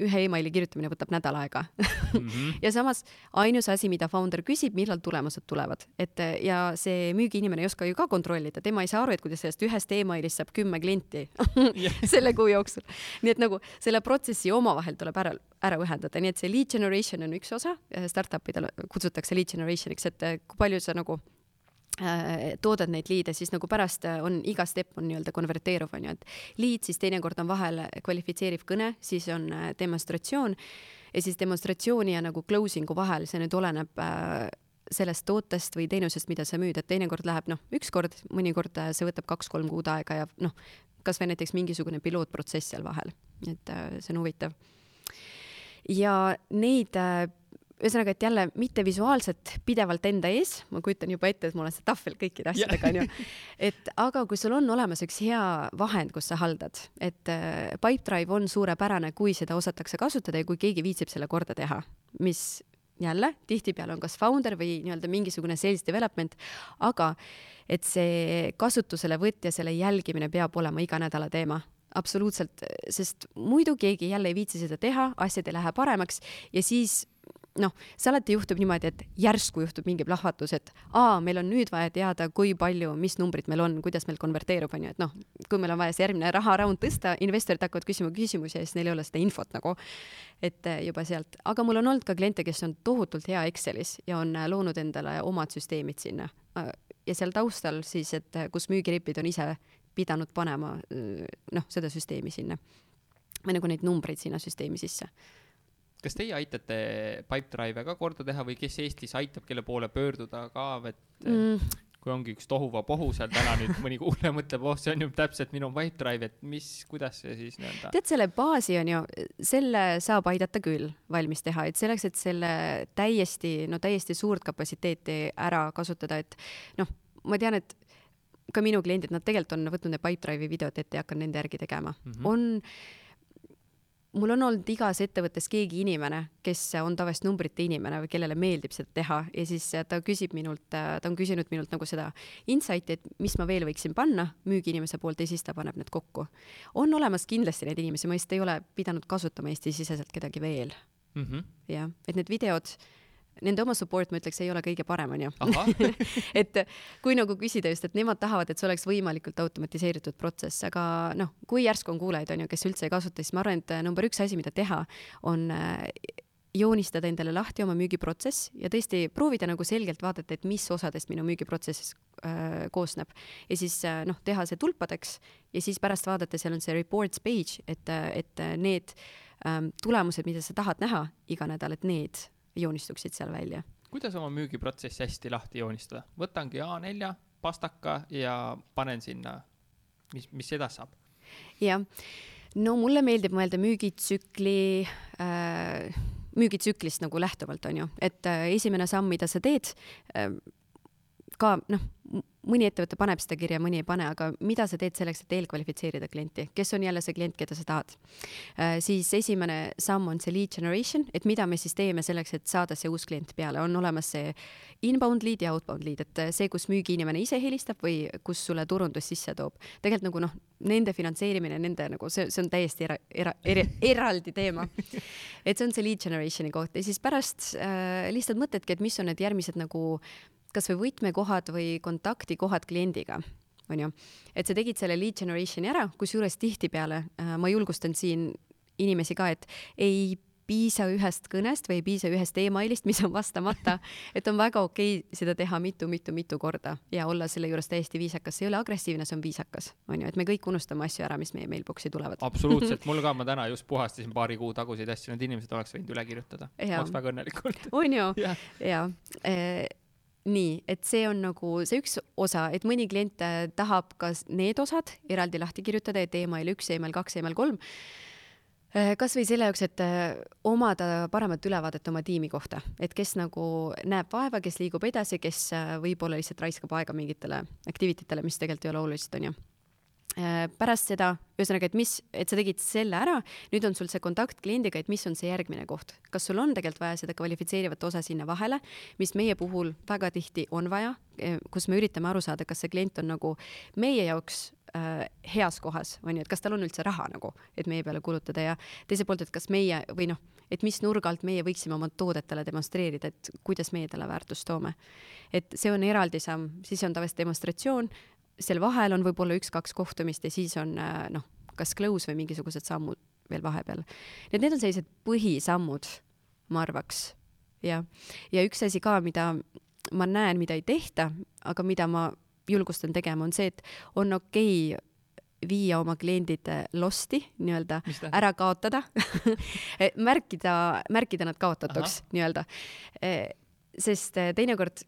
ühe emaili kirjutamine võtab nädal aega [laughs] mm. -hmm. ja samas ainus asi, mida founder küsib, millal tulemused tulevad, et ja see müügiinimene ei oska ju ka kontrollida, tema ei saa aru, et kuidas sellest ühest emailist saab kümme klienti [laughs] selle kuu jooksul. nii et nagu selle protsessi omavahel tuleb ära, ära ühendada, nii et see lead generation on üks osa, startup idel kutsutakse lead generation'iks, et kui palju sa nagu toodad neid liide, siis nagu pärast äh, on iga step on nii-öelda konverteeruv, on ju, et liid siis teinekord on vahel kvalifitseeriv kõne, siis on äh, demonstratsioon. Ja siis demonstratsiooni ja nagu closing'u vahel, see nüüd oleneb sellest tootest või teenusest, mida sa müüd, et teinekord läheb noh, üks kord, mõnikord see võtab kaks-kolm kuud aega ja noh, kasvõi näiteks mingisugune pilootprotsess seal vahel, et see on huvitav. ja neid ühesõnaga, et jälle mitte visuaalselt pidevalt enda ees, ma kujutan juba ette, et mul on see tahvel kõikide asjadega onju, et aga kui sul on olemas üks hea vahend, kus sa haldad, et äh, Pipedrive on suurepärane, kui seda osatakse kasutada ja kui keegi viitsib selle korda teha, mis jälle tihtipeale on kas founder või nii-öelda mingisugune sales development, aga et see kasutuselevõtt ja selle jälgimine peab olema iga nädala teema. Absoluutselt, sest muidu keegi jälle ei viitsi seda teha, asjad ei lähe paremaks ja siis noh, see alati juhtub niimoodi, et järsku juhtub mingi plahvatus, et aa, meil on nüüd vaja teada, kui palju, mis numbrid meil on, kuidas meil konverteerub, on ju, et noh, kui meil on vaja see järgmine raharaund tõsta, investorid hakkavad küsima küsimusi ja siis neil ei ole seda infot nagu, et eh, juba sealt, aga mul on olnud ka kliente, kes on tohutult hea Excelis ja on eh, loonud endale omad süsteemid sinna. ja seal taustal siis, et eh, kus müügiripid on ise pidanud panema noh, seda süsteemi sinna. Või nagu neid numbreid sinna süsteemi sisse
kas teie aitate Pipedrive'e ka korda teha või kes Eestis aitab, kelle poole pöörduda ka, et mm. kui ongi üks tohuvapohu seal täna nüüd mõni kuulaja mõtleb, oh, see on ju täpselt minu Pipedrive, et mis, kuidas see siis nii-öelda.
tead, selle baasi on ju, selle saab aidata küll valmis teha, et selleks, et selle täiesti, no täiesti suurt kapatsiteeti ära kasutada, et noh, ma tean, et ka minu kliendid, nad tegelikult on võtnud need Pipedrive'i videod ette ja hakanud nende järgi tegema mm. -hmm. on mul on olnud igas ettevõttes keegi inimene, kes on tavaliselt numbrite inimene või kellele meeldib seda teha ja siis ta küsib minult, ta on küsinud minult nagu seda insight'i, et mis ma veel võiksin panna müügiinimese poolt ja siis ta paneb need kokku. on olemas kindlasti neid inimesi, ma lihtsalt ei ole pidanud kasutama Eesti-siseselt kedagi veel mm. -hmm. jah, et need videod nende oma support, ma ütleks, ei ole kõige parem, onju. [laughs] et kui nagu küsida just, et nemad tahavad, et see oleks võimalikult automatiseeritud protsess, aga noh, kui järsku on kuulajaid, onju, kes üldse ei kasuta, siis ma arvan, et number üks asi, mida teha, on äh, joonistada endale lahti oma müügiprotsess ja tõesti proovida nagu selgelt vaadata, et mis osadest minu müügiprotsessis äh, koosneb. ja siis äh, noh, teha see tulpadeks ja siis pärast vaadata, seal on see reports page, et, et need ähm, tulemused, mida sa tahad näha iga nädal, et need joonistuksid seal välja.
kuidas oma müügiprotsessi hästi lahti joonistada? võtangi A4 pastaka ja panen sinna, mis, mis edasi saab?
jah, no mulle meeldib mõelda müügitsükli äh, müügitsüklist nagu lähtuvalt, on ju, et äh, esimene samm, mida sa teed äh,, ka noh, mõni ettevõte paneb seda kirja, mõni ei pane, aga mida sa teed selleks, et eelkvalifitseerida klienti, kes on jälle see klient, keda sa tahad äh,? siis esimene samm on see lead generation, et mida me siis teeme selleks, et saada see uus klient peale, on olemas see inbound lead ja outbound lead, et see, kus müügiinimene ise helistab või kus sulle turundus sisse toob. tegelikult nagu noh, nende finantseerimine, nende nagu see, see on täiesti era, era, era, [laughs] eraldi teema. et see on see lead generation'i koht ja siis pärast äh, lihtsalt mõtledki, et mis on need järgmised nagu kasvõi võtmekohad või kontaktikohad kliendiga onju, et sa tegid selle lead generation'i ära, kusjuures tihtipeale äh, ma julgustan siin inimesi ka, et ei piisa ühest kõnest või ei piisa ühest emailist, mis on vastamata, [laughs] et on väga okei okay seda teha mitu-mitu-mitu korda ja olla selle juures täiesti viisakas, see ei ole agressiivne, see on viisakas, onju, et me kõik unustame asju ära, mis meie mailbox'i tulevad.
absoluutselt, [laughs] mul ka, ma täna just puhastasin paari kuu taguseid asju, need inimesed oleks võinud üle kirjutada. ma oleks väga õnnelik olnud.
on ju? [laughs] ja e nii, et see on nagu see üks osa, et mõni klient äh, tahab ka need osad eraldi lahti kirjutada, et email üks, email kaks, email kolm. Äh, kasvõi selle jaoks, et äh, omada paremat ülevaadet oma tiimi kohta, et kes nagu näeb vaeva, kes liigub edasi, kes võib-olla lihtsalt raiskab aega mingitele activity tele, mis tegelikult ei ole olulised, onju pärast seda, ühesõnaga, et mis, et sa tegid selle ära, nüüd on sul see kontakt kliendiga, et mis on see järgmine koht, kas sul on tegelikult vaja seda kvalifitseerivat osa sinna vahele, mis meie puhul väga tihti on vaja, eh, kus me üritame aru saada, kas see klient on nagu meie jaoks äh, heas kohas, on ju, et kas tal on üldse raha nagu, et meie peale kulutada ja teiselt poolt, et kas meie või noh, et mis nurga alt meie võiksime oma toodetele demonstreerida, et kuidas meie talle väärtust toome. et see on eraldi samm, siis on tavaliselt demonstratsioon, seal vahel on võib-olla üks-kaks kohtumist ja siis on äh, noh, kas close või mingisugused sammud veel vahepeal. nii et need on sellised põhisammud, ma arvaks, jah. ja üks asi ka, mida ma näen, mida ei tehta, aga mida ma julgustan tegema, on see, et on okei okay viia oma kliendid äh, lost'i nii-öelda, ära kaotada [laughs] märkida, märkida nad kaotatuks nii-öelda. Äh, sest teinekord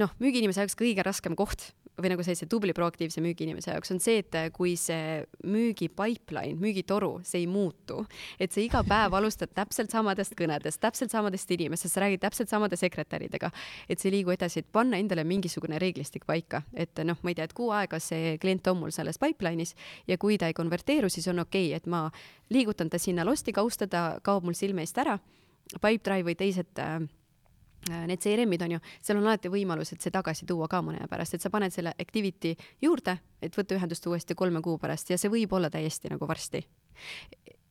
noh, müügiinimese jaoks kõige raskem koht või nagu sellise tubli proaktiivse müügiinimese jaoks on see, et kui see müügi pipeline, müügitoru, see ei muutu, et sa iga päev alustad täpselt samadest kõnedest, täpselt samadest inimestest, sa räägid täpselt samade sekretäridega, et see ei liigu edasi, et panna endale mingisugune reeglistik paika, et noh, ma ei tea, et kuu aega see klient on mul selles pipeline'is ja kui ta ei konverteeru, siis on okei okay,, et ma liigutan ta sinna lost'i kausta, ta kaob mul silme eest ära. Pipedrive või teised äh, Äh, need CRM-id on ju, seal on alati võimalus, et see tagasi tuua ka mõne aja pärast, et sa paned selle activity juurde, et võtta ühendust uuesti kolme kuu pärast ja see võib olla täiesti nagu varsti.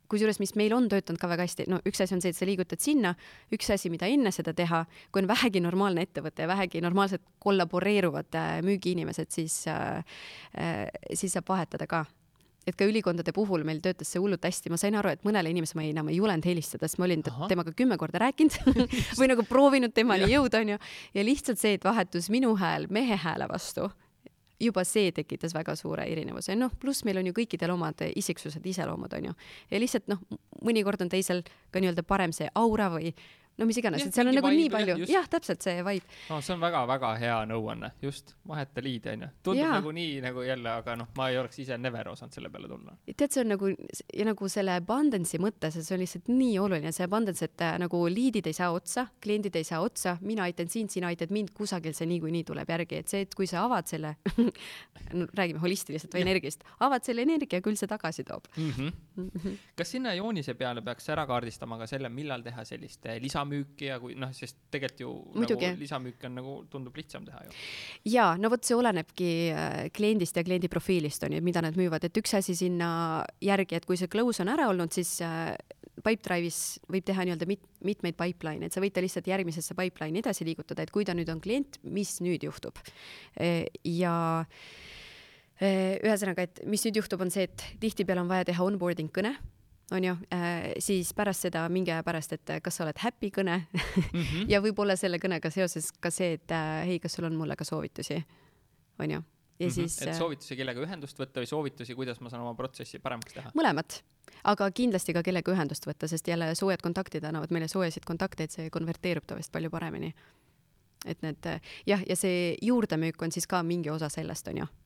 kusjuures, mis meil on töötanud ka väga hästi, no üks asi on see, et sa liigutad sinna, üks asi, mida enne seda teha, kui on vähegi normaalne ettevõte ja vähegi normaalselt kollaboreeruvad äh, müügiinimesed, siis äh,, äh, siis saab vahetada ka et ka ülikondade puhul meil töötas see hullult hästi, ma sain aru, et mõnele inimesele ma ei, enam ei julenud helistada, sest ma olin Aha. temaga kümme korda rääkinud [laughs] või nagu proovinud temani jõuda, onju. ja lihtsalt see, et vahetus minu hääl mehe hääle vastu, juba see tekitas väga suure erinevuse, noh, pluss meil on ju kõikidel omad isiksused, iseloomud, onju. ja lihtsalt noh, mõnikord on teisel ka nii-öelda parem see aura või no mis iganes, et seal on nagu nii palju, jah, täpselt see vibe.
no see on väga-väga hea nõuanne, just, vaheta liide onju. tundub ja. nagu nii nagu jälle, aga noh, ma ei oleks ise never osanud selle peale tulla.
tead, see on nagu, ja nagu selle abundance'i mõttes, see on lihtsalt nii oluline, see abundance, et äh, nagu liidid ei saa otsa, kliendid ei saa otsa, mina aitan sind, sina aitad mind, kusagil see niikuinii tuleb järgi, et see, et kui sa avad selle [laughs] no, räägime holistiliselt või energiast, avad selle energia, küll see tagasi toob mm. -hmm.
Mm -hmm. kas sinna joonise peale peaks ära kaardistama ka selle, millal teha sellist lisa lisamüüki ja kui noh, sest tegelikult ju Muidugi. nagu lisamüüki on nagu tundub lihtsam teha ju.
ja no vot, see olenebki äh, kliendist ja kliendi profiilist on ju, mida nad müüvad, et üks asi sinna järgi, et kui see close on ära olnud, siis äh, Pipedrive'is võib teha nii-öelda mit, mitmeid pipeline'e, et sa võid ta lihtsalt järgmisesse pipeline'i edasi liigutada, et kui ta nüüd on klient, mis nüüd juhtub. Äh, ja ühesõnaga, et mis nüüd juhtub, on see, et tihtipeale on vaja teha onboarding kõne on ju äh,, siis pärast seda mingi aja pärast, et kas sa oled happy kõne mm -hmm. [laughs] ja võib-olla selle kõnega seoses ka see, et äh, hei, kas sul on mulle ka soovitusi, on ju. ja mm -hmm. siis.
et äh, soovitusi, kellega ühendust võtta või soovitusi, kuidas ma saan oma protsessi paremaks teha?
mõlemat, aga kindlasti ka kellega ühendust võtta, sest jälle soojad kontaktid annavad meile soojasid kontakte, et see konverteerub tavaliselt palju paremini. et need jah, ja see juurdemüük on siis ka mingi osa sellest, on ju äh,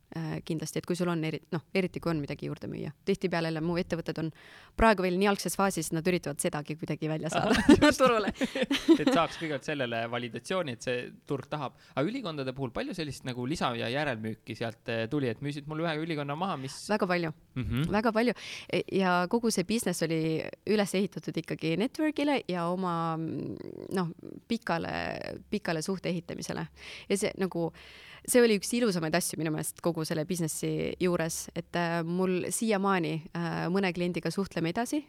kindlasti, et kui sul on eri, noh, eriti kui on midagi juurde müüa. tihtipeale jälle mu ettevõtted on praegu veel nii algses faasis, nad üritavad sedagi kuidagi välja [laughs] saada [laughs] turule
et saaks kõigepealt sellele validatsiooni, et see turg tahab. aga ülikondade puhul palju sellist nagu lisa- ja järelmüüki sealt eh, tuli, et müüsid mul ühe ülikonna maha, mis?
väga palju
mm, -hmm.
väga palju E- ja kogu see business oli üles ehitatud ikkagi network'ile ja oma noh, pikale, pikale suhte ehitamisele ja see nagu see oli üks ilusamaid asju minu meelest kogu selle businessi juures, et äh, mul siiamaani äh, mõne kliendiga suhtleme edasi,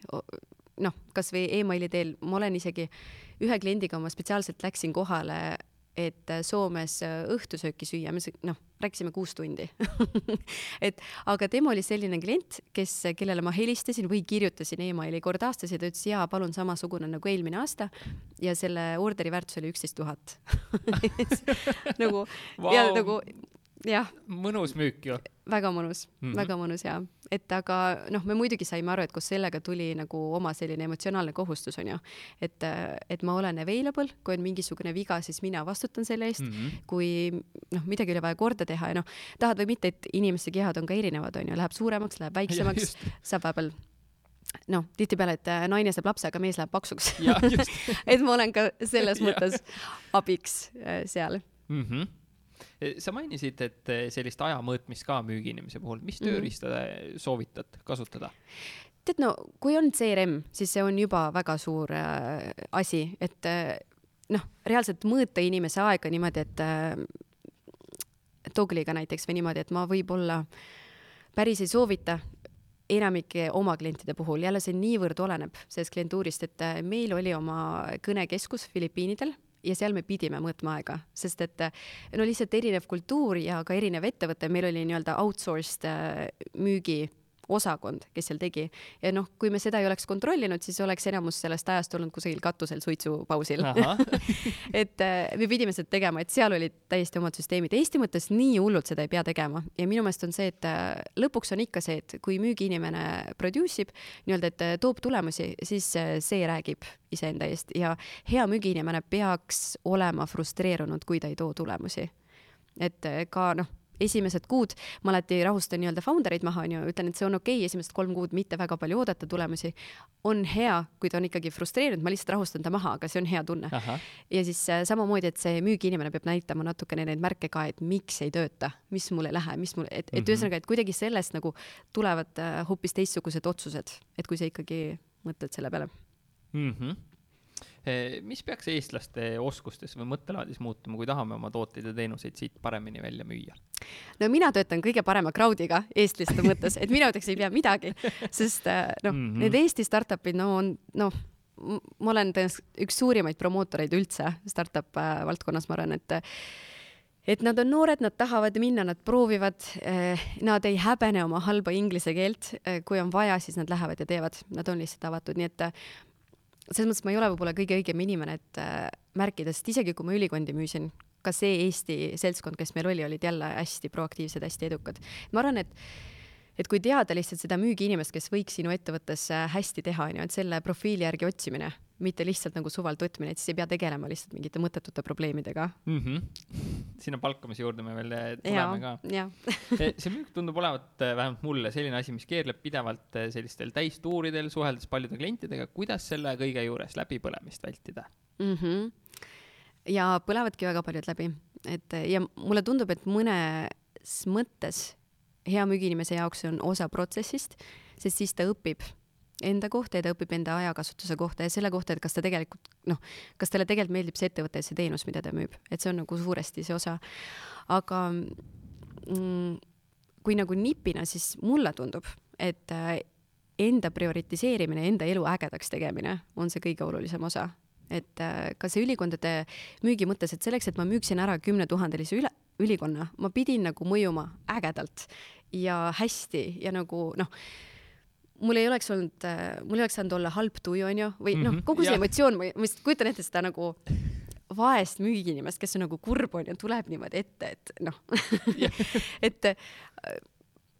noh, kasvõi emaili teel, ma olen isegi ühe kliendiga ma spetsiaalselt läksin kohale, et äh, Soomes äh, õhtusööki süüa, me noh, rääkisime kuus tundi [laughs] et aga tema oli selline klient, kes, kellele ma helistasin või kirjutasin emaili kord aastas ja ta ütles jaa, palun samasugune nagu eelmine aasta ja selle orderi väärtus oli üksteist tuhat [laughs] nagu wow. ja nagu
mõnus müük ju.
väga mõnus mm. -hmm. väga mõnus ja, et aga noh, me muidugi saime aru, et koos sellega tuli nagu oma selline emotsionaalne kohustus on ju, et, et ma olen available, kui on mingisugune viga, siis mina vastutan selle eest mm. -hmm. kui noh, midagi oli vaja korda teha ja noh, tahad või mitte, et inimeste kehad on ka erinevad, on ju, läheb suuremaks, läheb väiksemaks, [laughs] saab vahepeal noh, tihtipeale, et äh, naine saab lapse, aga mees läheb paksuks [laughs] et ma olen ka selles mõttes abiks äh, seal
mm. -hmm. Sa mainisid, et eh, sellist aja mõõtmist ka müügiinimese puhul, mis
Mhm.
tööriista te soovitad kasutada?
tead, no kui on CRM, siis see on juba väga suur äh, asi, et äh, noh, reaalselt mõõta inimese aega niimoodi, et äh, Togliga näiteks või niimoodi, et ma võib-olla päris ei soovita enamike oma klientide puhul, jälle see niivõrd oleneb sellest klientuurist, et äh, meil oli oma kõnekeskus Filipiinidel ja seal me pidime mõõtma aega, sest et no lihtsalt erinev kultuur ja ka erinev ettevõte, meil oli nii-öelda outsourced äh, müügi osakond, kes seal tegi. Ja noh, kui me seda ei oleks kontrollinud, siis oleks enamus sellest ajast olnud kusagil katusel suitsupausil. [laughs] Et äh, me pidime seda tegema, et seal olid täiesti omad süsteemid. Eesti mõttes nii hullult seda ei pea tegema. Ja minu meelest on see, et äh, lõpuks on ikka see, et kui müügiinimene produce ib nii-öelda, et äh, toob tulemusi, siis see räägib iseenda eest. Ja hea müügiinimene peaks olema frustreerunud, kui ta ei too tulemusi. et ka noh esimesed kuud ma alati rahustan nii-öelda founder eid maha, onju, ütlen, et see on okei okay, esimesed kolm kuud mitte väga palju oodata tulemusi. on hea, kui ta on ikkagi frustreerunud, ma lihtsalt rahustan ta maha, aga see on hea tunne. ja siis äh, samamoodi, et see müügiinimene peab näitama natukene neid märke ka, et miks ei tööta, mis mul ei lähe, mis mul, et, et
Mhm.
ühesõnaga, et kuidagi sellest nagu tulevad äh, hoopis teistsugused otsused, et kui sa ikkagi mõtled selle peale.
mm. -hmm. Mis peaks eestlaste oskustes või mõttelaadis muutuma, kui tahame oma tooteid ja teenuseid siit paremini välja müüa?
no mina töötan kõige parema crowd'iga eestlaste [laughs] mõttes, et mina ütleks ei pea midagi, sest äh, noh mm. -hmm. need Eesti startup'id, no on noh, ma olen tõenäoliselt üks suurimaid promootoreid üldse startup äh, valdkonnas, ma arvan, et et nad on noored, nad tahavad minna, nad proovivad eh,, nad ei häbene oma halba inglise keelt eh,, kui on vaja, siis nad lähevad ja teevad, nad on lihtsalt avatud, nii et eh, selles mõttes ma ei ole võib-olla kõige õigem inimene, et äh, märkida, sest isegi kui ma ülikondi müüsin, ka see Eesti seltskond, kes meil oli, olid jälle hästi proaktiivsed, hästi edukad. ma arvan, et et kui teada lihtsalt seda müügiinimest, kes võiks sinu ettevõttes äh, hästi teha, onju, et selle profiili järgi otsimine, mitte lihtsalt nagu suvalt võtmine, et siis ei pea tegelema lihtsalt mingite mõttetute probleemidega.
mm. -hmm. sinna palkamise juurde me veel [laughs] eh,
ja
tuleme ka,
ja
see müük tundub olevat eh, vähemalt mulle selline asi, mis keerleb pidevalt eh, sellistel täistuuridel, suheldes paljude klientidega, kuidas selle kõige juures läbipõlemist vältida?
mm. -hmm. ja põlevadki väga paljud läbi, et ja mulle tundub, et mõnes mõttes hea müügiinimese jaoks on osa protsessist, sest siis ta õpib enda kohta ja ta õpib enda ajakasutuse kohta ja selle kohta, et kas ta tegelikult noh, kas talle tegelikult meeldib see ettevõte ja see teenus, mida ta müüb, et see on nagu suuresti see osa. aga mm, kui nagu nipina, siis mulle tundub, et äh, enda prioritiseerimine, enda elu ägedaks tegemine on see kõige olulisem osa. et äh, ka see ülikondade müügi mõttes, et selleks, et ma müüksin ära kümnetuhandelise üle, ülikonna, ma pidin nagu mõjuma ägedalt ja hästi ja nagu noh, mul ei oleks olnud, mul ei oleks saanud olla halb tuju, onju, või noh,
Mhm,
kogu see
jah.
emotsioon, ma just kujutan ette seda nagu vaest müügiinimest, kes on nagu kurb onju, tuleb niimoodi ette, et noh [laughs] et äh,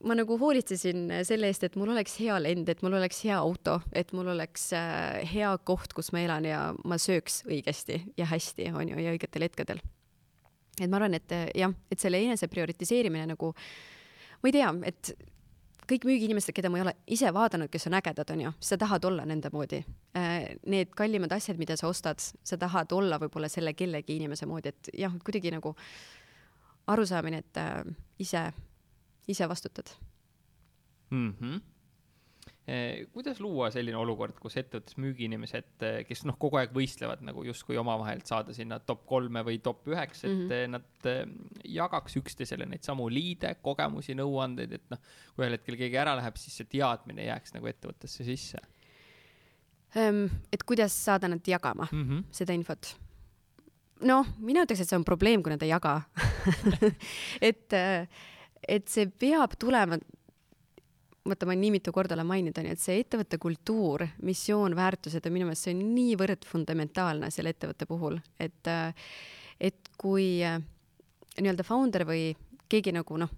ma nagu hoolitsesin selle eest, et mul oleks hea lend, et mul oleks hea auto, et mul oleks äh, hea koht, kus ma elan ja ma sööks õigesti ja hästi, onju, ja õigetel hetkedel. et ma arvan, et äh, jah, et selle enese prioritiseerimine nagu ma ei tea, et kõik müügiinimesed, keda ma ei ole ise vaadanud, kes on ägedad, onju, sa tahad olla nende moodi. Äh, need kallimad asjad, mida sa ostad, sa tahad olla võib-olla selle kellegi inimese moodi, et jah, kuidagi nagu arusaamine, et äh, ise, ise vastutad
mm. -hmm kuidas luua selline olukord, kus ettevõttes müügiinimesed, eh, kes noh, kogu aeg võistlevad nagu justkui omavahel saada sinna top kolme või top üheks, et mm -hmm. nad jagaks üksteisele neid samu liide, kogemusi, nõuandeid, et noh, kui ühel hetkel keegi ära läheb, siis see teadmine jääks nagu ettevõttesse sisse.
Ehm, et kuidas saada nad jagama mm -hmm. seda infot? noh, mina ütleks, et see on probleem, kui nad ei jaga [laughs] et, et see peab tulema vaata, ma nii mitu korda olen maininud, onju, et see ettevõtte kultuur, missioon, väärtused on minu meelest, see on niivõrd fundamentaalne selle ettevõtte puhul, et, et kui nii-öelda founder või keegi nagu noh,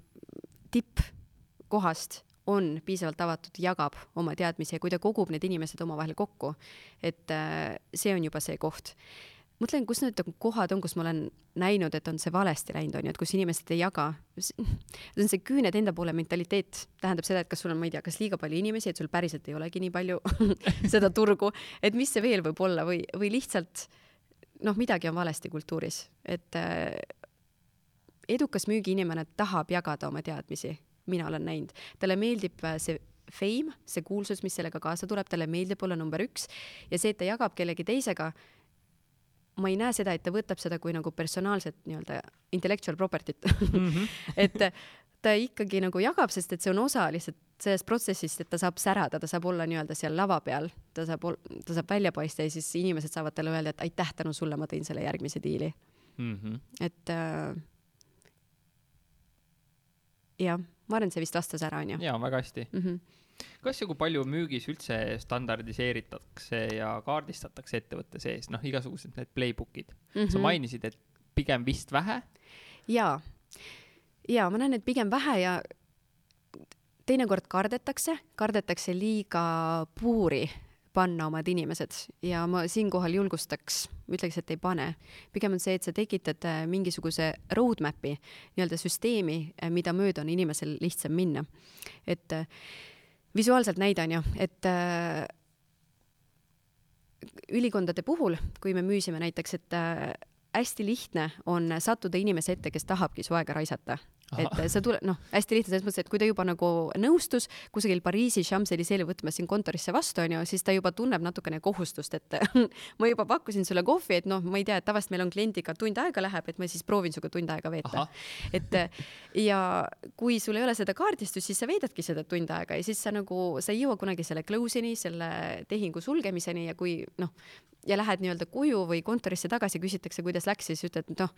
tippkohast on piisavalt avatud, jagab oma teadmisi ja kui ta kogub need inimesed omavahel kokku, et see on juba see koht mõtlen, kus need kohad on, kus ma olen näinud, et on see valesti läinud, onju, et kus inimesed ei jaga. [laughs] see on see küüned enda poole mentaliteet, tähendab seda, et kas sul on, ma ei tea, kas liiga palju inimesi, et sul päriselt ei olegi nii palju [laughs] seda turgu, et mis see veel võib olla või, või lihtsalt noh, midagi on valesti kultuuris, et äh, edukas müügiinimene tahab jagada oma teadmisi, mina olen näinud, talle meeldib äh, see fame, see kuulsus, mis sellega kaasa tuleb, talle meeldib olla number üks ja see, et ta jagab kellegi teisega ma ei näe seda, et ta võtab seda kui nagu personaalset nii-öelda intellectual property't mm. -hmm. [laughs] et ta ikkagi nagu jagab, sest et see on osa lihtsalt sellest protsessist, et ta saab särada, ta saab olla nii-öelda seal lava peal, ta saab, ta saab välja paista ja siis inimesed saavad talle öelda, et aitäh, tänu sulle ma tõin selle järgmise diili mm. -hmm. et äh, jah, ma arvan, et see vist vastas ära, onju.
jaa, väga hästi mm. -hmm kas ja kui palju müügis üldse standardiseeritakse ja kaardistatakse ettevõtte sees, noh, igasugused need playbook'id mm. -hmm. sa mhm. mainisid, et pigem vist vähe.
jaa, jaa, ma näen, et pigem vähe ja teinekord kardetakse, kardetakse liiga puuri panna omad inimesed ja ma siinkohal julgustaks, ütleks, et ei pane. pigem on see, et sa tekitad äh, mingisuguse roadmap'i, nii-öelda süsteemi, äh, mida mööda on inimesel lihtsam minna. et äh, visuaalselt näide on ju, et äh, ülikondade puhul, kui me müüsime näiteks, et äh, hästi lihtne on sattuda inimese ette, kes tahabki su aega raisata et sa tule, noh, hästi lihtne selles mõttes, et kui ta juba nagu nõustus kusagil Pariisi Champs-Élyseel võtma sind kontorisse vastu, onju, siis ta juba tunneb natukene kohustust, et [laughs] ma juba pakkusin sulle kohvi, et noh, ma ei tea, et tavaliselt meil on kliendiga tund aega läheb, et ma siis proovin sinuga tund aega veeta. et ja kui sul ei ole seda kaardistust, siis sa veedadki seda tund aega ja siis sa nagu, sa ei jõua kunagi selle close'ini, selle tehingu sulgemiseni ja kui noh, ja lähed nii-öelda koju või kontorisse tagasi, küsitakse, kuidas läks, siis ütled, noh,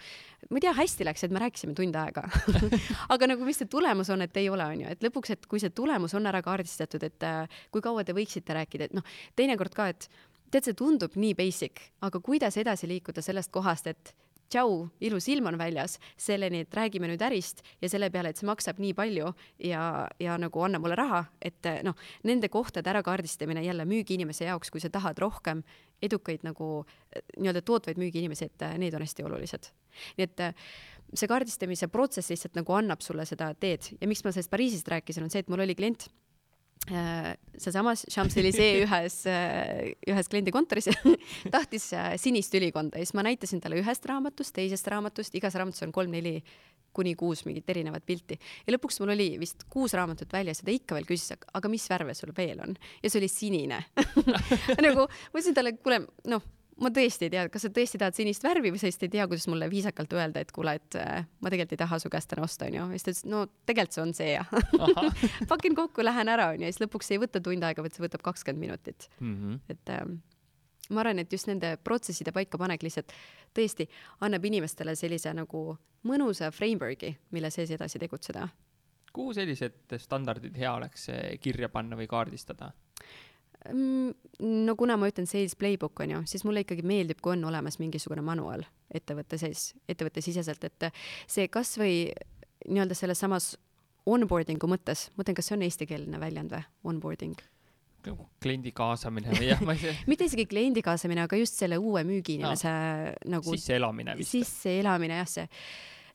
ma ei tea, hästi läks, et me rääkisime tund aega. [laughs] Aga nagu, mis see tulemus on, et ei ole, on ju, et lõpuks, et kui see tulemus on ära kaardistatud, et äh, kui kaua te võiksite rääkida, et noh, teinekord ka, et tead, see tundub nii basic, aga kuidas edasi liikuda sellest kohast, et tšau, ilus ilm on väljas, selleni, et räägime nüüd ärist ja selle peale, et see maksab nii palju ja, ja nagu anna mulle raha, et noh, nende kohtade ärakaardistamine jälle müügiinimese jaoks, kui sa tahad rohkem edukaid nagu nii-öelda tootvaid müügiinimesi, et need on hästi olulised. nii et see kaardistamise protsess lihtsalt nagu annab sulle seda teed ja miks ma sellest Pariisist rääkisin, on see, et mul oli klient äh, sealsamas Champs-Élysee [laughs] ühes, äh, ühes kliendi kontoris [laughs] tahtis äh, sinist ülikonda ja siis ma näitasin talle ühest raamatust, teisest raamatust, igas raamatus on kolm-neli kuni kuus mingit erinevat pilti ja lõpuks mul oli vist kuus raamatut väljas ja ta ikka veel küsis, aga mis värve sul veel on ja see oli sinine [laughs] nagu ma ütlesin talle, kuule, noh ma tõesti ei tea, kas sa tõesti tahad sinist värvi või sa lihtsalt ei tea, kuidas mulle viisakalt öelda, et kuule, et äh, ma tegelikult ei taha su käest täna osta, onju. ja siis ta ütles, no tegelikult see on see ja pakin [laughs] kokku, lähen ära, onju, ja siis lõpuks ei võta tund aega, vaid see võtab kakskümmend minutit mm. -hmm. et äh, ma arvan, et just nende protsesside paikapanek lihtsalt tõesti annab inimestele sellise nagu mõnusa framework'i, mille sees edasi tegutseda.
kuhu sellised standardid hea oleks kirja panna või kaardistada?
Mm, no kuna ma ütlen sales playbook on ju, siis mulle ikkagi meeldib, kui on olemas mingisugune manual ettevõtte sees, ettevõtte siseselt, et see kasvõi nii-öelda selles samas onboarding'u mõttes, ma mõtlen, kas see on eestikeelne väljend või, onboarding?
Kliendi kaasamine või jah, ma ei tea [laughs]
mitte isegi kliendi kaasamine, aga just selle uue müügiinimese no, nagu
sisseelamine vist.
sisseelamine jah, see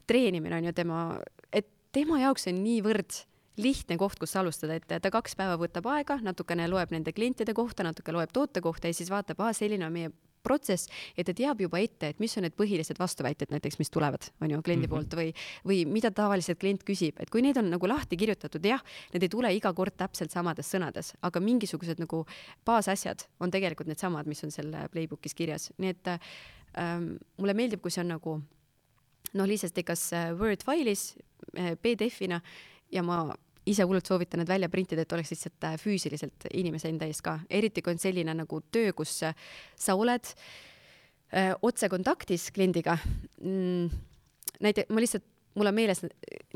treenimine on ju tema, et tema jaoks on niivõrd lihtne koht, kus alustada, et ta kaks päeva võtab aega, natukene loeb nende klientide kohta, natuke loeb toote kohta ja siis vaatab, aa, selline on meie protsess ja ta teab juba ette, et mis on need põhilised vastuväited näiteks, mis tulevad, on ju, kliendi -hmm. poolt või, või mida tavaliselt klient küsib, et kui need on nagu lahti kirjutatud, jah, need ei tule iga kord täpselt samades sõnades, aga mingisugused nagu baasasjad on tegelikult needsamad, mis on seal playbook'is kirjas, nii et ähm, mulle meeldib, kui see on nagu noh, lihtsalt kas Word failis äh, PDF-ina ja ma ise hullult soovitan need välja printida, et oleks lihtsalt äh, füüsiliselt inimese enda ees ka, eriti kui on selline nagu töö, kus äh, sa oled öö, äh, otsekontaktis kliendiga. Mm,. näite-, ma lihtsalt mul on meeles,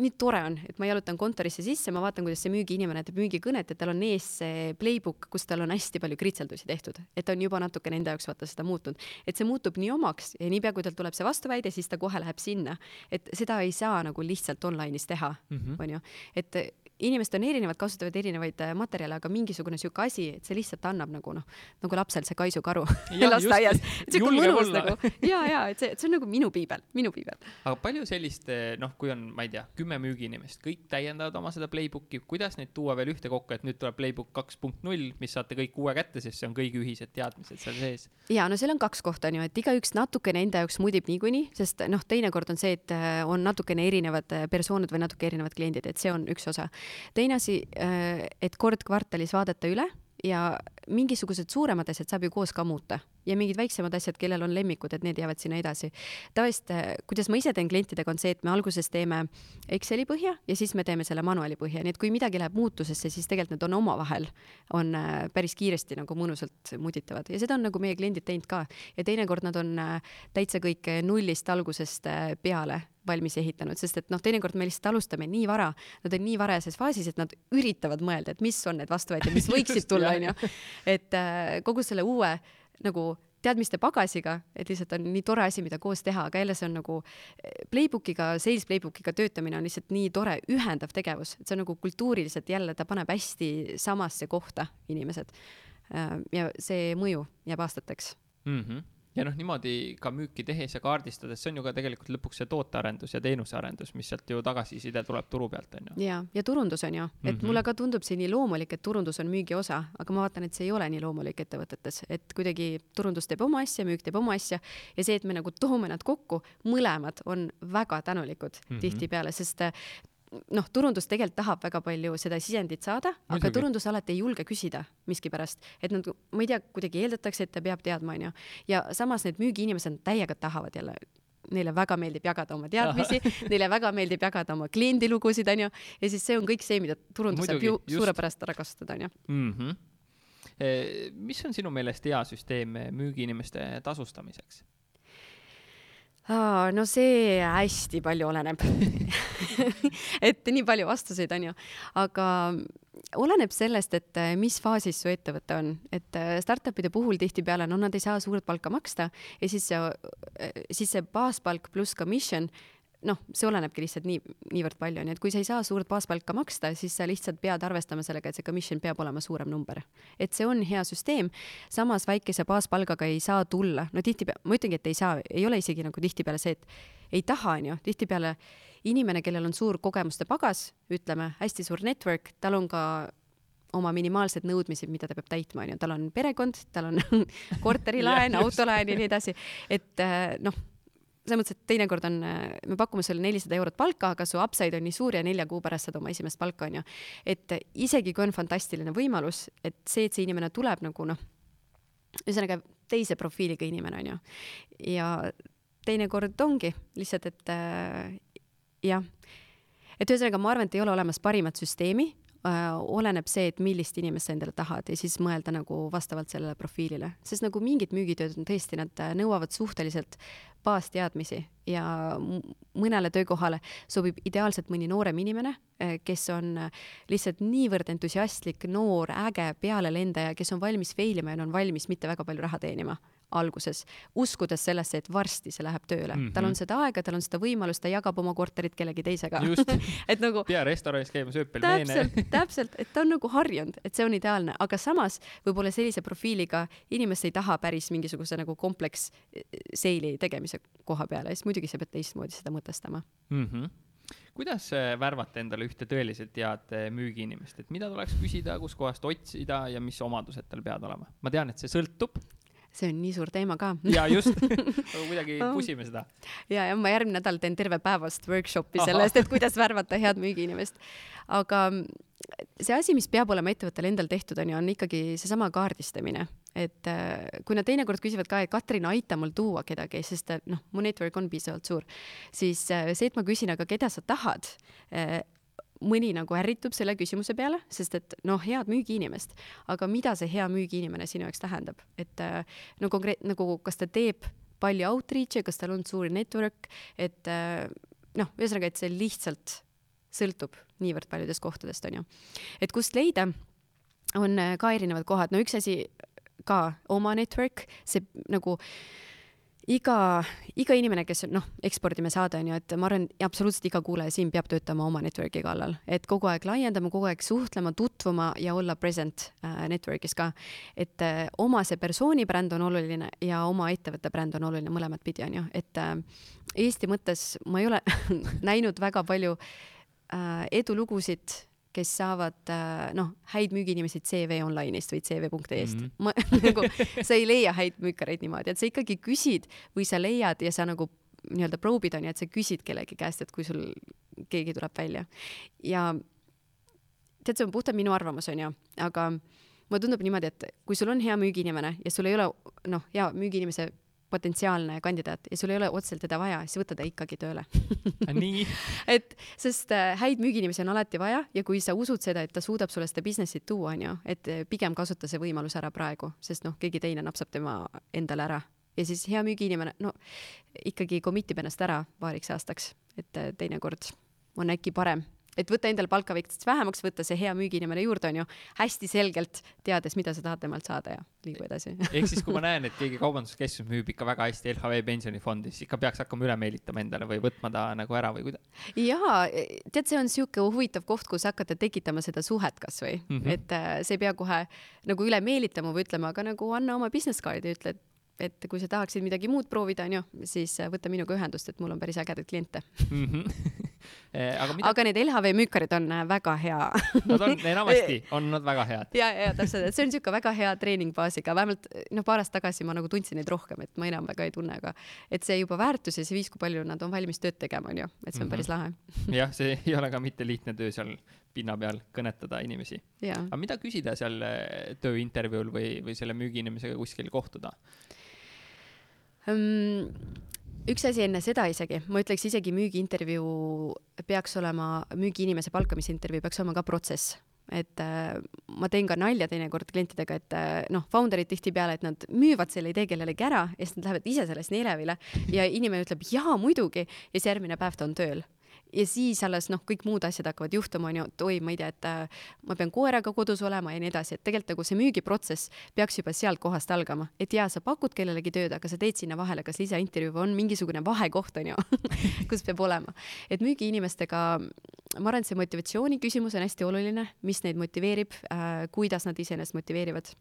nii tore on, et ma jalutan kontorisse sisse, ma vaatan, kuidas see müügiinimene teeb müügikõnet, et tal on ees see playbook, kus tal on hästi palju kritseldusi tehtud, et ta on juba natukene enda jaoks vaata seda muutunud, et see muutub nii omaks ja niipea, kui talt tuleb see vastuväide, siis ta kohe läheb sinna, et seda ei saa nagu lihtsalt online'is teha, mhm. onju, et inimesed on erinevad, kasutavad erinevaid äh, materjale, aga mingisugune sihuke asi, et see lihtsalt annab nagu noh, nagu lapsel see kaisukaru [laughs] lasteaias. sihuke mõnus nagu ja, ja et see, see on nagu minu piibel, minu piibel.
aga palju sellist noh, kui on, ma ei tea, kümme müügiinimest, kõik täiendavad oma seda playbook'i, kuidas neid tuua veel ühtekokku, et nüüd tuleb playbook kaks punkt null, mis saate kõik uue kätte, sest see on kõigi ühised teadmised seal sees.
ja no seal on kaks kohta on ju, et igaüks natukene enda jaoks mudib niikuinii, sest noh, teinekord on see, et äh, on natukene erinevad äh, persoonid või natuke erinevad kliendid, et see on üks osa teine asi, äh, et kord kvartalis vaadata üle ja mingisugused suuremad asjad saab ju koos ka muuta ja mingid väiksemad asjad, kellel on lemmikud, et need jäävad sinna edasi. tavaliselt, äh, kuidas ma ise teen klientidega, on see, et me alguses teeme Exceli põhja ja siis me teeme selle manuaali põhja, nii et kui midagi läheb muutusesse, siis tegelikult need on omavahel, on äh, päris kiiresti nagu mõnusalt muditavad ja seda on nagu meie kliendid teinud ka ja teinekord nad on täitsa kõik nullist algusest peale valmis ehitanud, sest et noh, teinekord me lihtsalt alustame nii vara, nad on nii varajases faasis, et nad üritavad mõelda, et mis on need vastuväited, mis [laughs] võiksid tulla, onju. et äh, kogu selle uue nagu teadmiste pagasiga, et lihtsalt on nii tore asi, mida koos teha, aga jälle see on nagu äh, playbook'iga, sales playbook'iga töötamine on lihtsalt nii tore ühendav tegevus, et see on nagu kultuuriliselt jälle, ta paneb hästi samasse kohta inimesed. Äh, ja see mõju jääb aastateks
mm. -hmm ja noh, niimoodi ka müüki tehes ja kaardistades, see on ju ka tegelikult lõpuks see tootearendus ja teenusearendus, mis sealt ju tagasiside tuleb turu pealt, on ju.
ja, ja turundus on ju, et mm -hmm. mulle ka tundub see nii loomulik, et turundus on müügi osa, aga ma vaatan, et see ei ole nii loomulik ettevõtetes, et kuidagi turundus teeb oma asja, müük teeb oma asja ja see, et me nagu toome nad kokku, mõlemad on väga tänulikud mm -hmm. tihtipeale, sest noh, turundus tegelikult tahab väga palju seda sisendit saada, aga turundus alati ei julge küsida miskipärast, et nad, ma ei tea, kuidagi eeldatakse, et ta peab teadma, onju. ja samas need müügiinimesed täiega tahavad jälle neile väga meeldib jagada oma teadmisi, [laughs] neile väga meeldib jagada oma kliendilugusid, onju, ja siis see on kõik see, mida turundus saab ju suurepärast ära kasutada, onju
mm. -hmm. mis on sinu meelest hea süsteem müügiinimeste tasustamiseks?
No see hästi palju oleneb. [laughs] Et nii palju vastuseid on ju, aga oleneb sellest, et eh, mis faasis su ettevõte on, et eh, startup'ide puhul tihtipeale, no nad ei saa suurt palka maksta ja siis see, eh, siis see baaspalk pluss commission noh, see olenebki lihtsalt nii, niivõrd palju, nii et kui sa ei saa suurt baaspalka maksta, siis sa lihtsalt pead arvestama sellega, et see commission peab olema suurem number. et see on hea süsteem, samas väikese baaspalgaga ei saa tulla, no tihtipeale, ma ütlengi, et ei saa, ei ole isegi nagu tihtipeale see, et ei taha, onju, tihtipeale inimene, kellel on suur kogemuste pagas, ütleme, hästi suur network, tal on ka oma minimaalsed nõudmised, mida ta peab täitma, onju, tal on perekond, tal on [laughs] korterilaen autolaen ja nii edasi, et noh selles mõttes, et teinekord on, me pakume sulle nelisada eurot palka, aga su upside on nii suur ja nelja kuu pärast saad oma esimest palka, onju. et isegi kui on fantastiline võimalus, et see, et see inimene tuleb nagu noh, ühesõnaga teise profiiliga inimene, onju. ja teinekord ongi lihtsalt, et äh, jah, et ühesõnaga ma arvan, et ei ole olemas parimat süsteemi oleneb see, et millist inimest sa endale tahad ja siis mõelda nagu vastavalt sellele profiilile, sest nagu mingid müügitööd on tõesti, nad nõuavad suhteliselt baasteadmisi ja mõnele töökohale sobib ideaalselt mõni noorem inimene, eh, kes on lihtsalt niivõrd entusiastlik, noor, äge pealelendaja, kes on valmis fail ima ja on valmis mitte väga palju raha teenima alguses, uskudes sellesse, et varsti see läheb tööle mm. -hmm. tal on seda aega, tal on seda võimalust, ta jagab oma korterit kellegi teisega. [laughs]
et nagu. pea restoranis käima, sööb
pelmeene. täpselt, täpselt, et ta on nagu harjunud, et see on ideaalne, aga samas võib-olla sellise profiiliga inimest ei taha päris mingisuguse nagu kompleks seili tegemise koha peale, siis muidugi sa pead teistmoodi seda mõtestama
mm. -hmm kuidas värvata endale ühte tõeliselt head äh, müügiinimest, et mida tuleks küsida, kuskohast otsida ja mis omadused tal peavad olema? ma tean, et see sõltub.
See on nii suur teema ka.
ja just [laughs] aga kuidagi pusime seda.
ja, ja ma järgmine nädal teen terve päevast workshopi sellest, et kuidas värvata head müügiinimest. aga see asi, mis peab olema ettevõttel endal tehtud, on ju, on ikkagi seesama kaardistamine et äh, kui nad teinekord küsivad ka, et Katrin, aita mul tuua kedagi, sest äh, noh, mu network on piisavalt suur, siis äh, see, et ma küsin, aga keda sa tahad, mõni nagu ärritub selle küsimuse peale, sest et noh, head müügiinimest, aga mida see hea müügiinimene sinu jaoks tähendab, et no konkreet-, nagu kas ta teeb palju outreach'e, kas tal on suur network, et noh, ühesõnaga, et see lihtsalt sõltub niivõrd paljudest kohtadest, on ju. et kust leida, on ka erinevad kohad, no üks asi ka oma network, see nagu iga, iga inimene, kes noh, ekspordime saade on ju, et ma arvan, absoluutselt iga kuulaja siin peab töötama oma network'i kallal, et kogu aeg laiendama, kogu aeg suhtlema, tutvuma ja olla present äh, network'is ka. et äh, oma see persooni bränd on oluline ja oma ettevõtte bränd on oluline mõlemat pidi, on ju, et äh, Eesti mõttes ma ei ole [laughs] näinud väga palju äh, edulugusid kes saavad äh, noh, häid müügiinimesi CV Online'ist või CV.ee-st mm. -hmm. ma [laughs] nagu, sa ei leia häid müükareid niimoodi, et sa ikkagi küsid või sa leiad ja sa nagu nii-öelda probe'id on ju, et sa küsid kellegi käest, et kui sul keegi tuleb välja. ja tead, see on puhtalt minu arvamus, on ju, aga mulle tundub niimoodi, et kui sul on hea müügiinimene ja sul ei ole noh, hea müügiinimese potentsiaalne kandidaat ja sul ei ole otseselt teda vaja, siis võta ta ikkagi tööle.
Nii? [laughs]
Et, sest äh, häid müügiinimesi on alati vaja ja kui sa usud seda, et ta suudab sulle seda business'it tuua, onju, et äh, pigem kasuta see võimalus ära praegu, sest noh, keegi teine napsab tema endale ära. Ja siis hea müügiinimene, no ikkagi commit ib ennast ära paariks aastaks, et äh, teinekord on äkki parem et võtta endale palka veits vähemaks, võtta see hea müügiinimene juurde, onju, hästi selgelt teades, mida sa tahad temalt saada ja liigu edasi [laughs]
ehk siis, kui ma näen, et keegi kaubanduskeskus müüb ikka väga hästi LHV pensionifondi, siis ikka peaks hakkama üle meelitama endale või võtma ta nagu ära või kuidas?
jaa, tead, see on sihuke huvitav koht, kus hakata tekitama seda suhet kasvõi mm, -hmm. et äh, see ei pea kohe nagu üle meelitama või ütlema, aga nagu anna oma business card'i, ütle, et et kui sa tahaksid midagi muud proovida, onju, siis äh, võta minuga ühendust, et mul on päris ägedaid kliente mm. -hmm. [laughs] aga, mida... aga need LHV müükarid on äh, väga hea
Nad on, [laughs] enamasti on nad väga head.
ja, ja täpselt, et see on niisugune väga hea treeningbaasiga, vähemalt noh, paar aastat tagasi ma nagu tundsin neid rohkem, et ma enam väga ei tunne, aga et see juba väärtus ja see viis, kui palju nad on valmis tööd tegema, onju, et see on mm -hmm. päris lahe [laughs]
jah, see ei ole ka mitte lihtne töö seal pinna peal kõnetada inimesi. aga mida küsida seal äh, tööintervjuul või, või selle müügiinimesega kuskil kohtuda?
Üks asi enne seda isegi, ma ütleks isegi müügiintervjuu peaks olema, müügiinimese palkamisintervjuu peaks olema ka protsess. Et äh, ma teen ka nalja teinekord klientidega, et äh, noh, founder'id tihtipeale, et nad müüvad selle idee kellelegi ära ja siis nad lähevad ise sellest nii elevile ja inimene ütleb jaa, muidugi. Ja siis järgmine päev ta on tööl ja siis alles noh, kõik muud asjad hakkavad juhtuma, onju, et oi, ma ei tea, et äh, ma pean koeraga kodus olema ja nii edasi, et tegelikult nagu see müügiprotsess peaks juba sealt kohast algama, et jaa, sa pakud kellelegi tööd, aga sa teed sinna vahele kas lisaintervjuu või on mingisugune vahekoht, onju, [laughs] kus peab olema. et müügiinimestega, ma arvan, et see motivatsiooni küsimus on hästi oluline, mis neid motiveerib äh,, kuidas nad iseenesest motiveerivad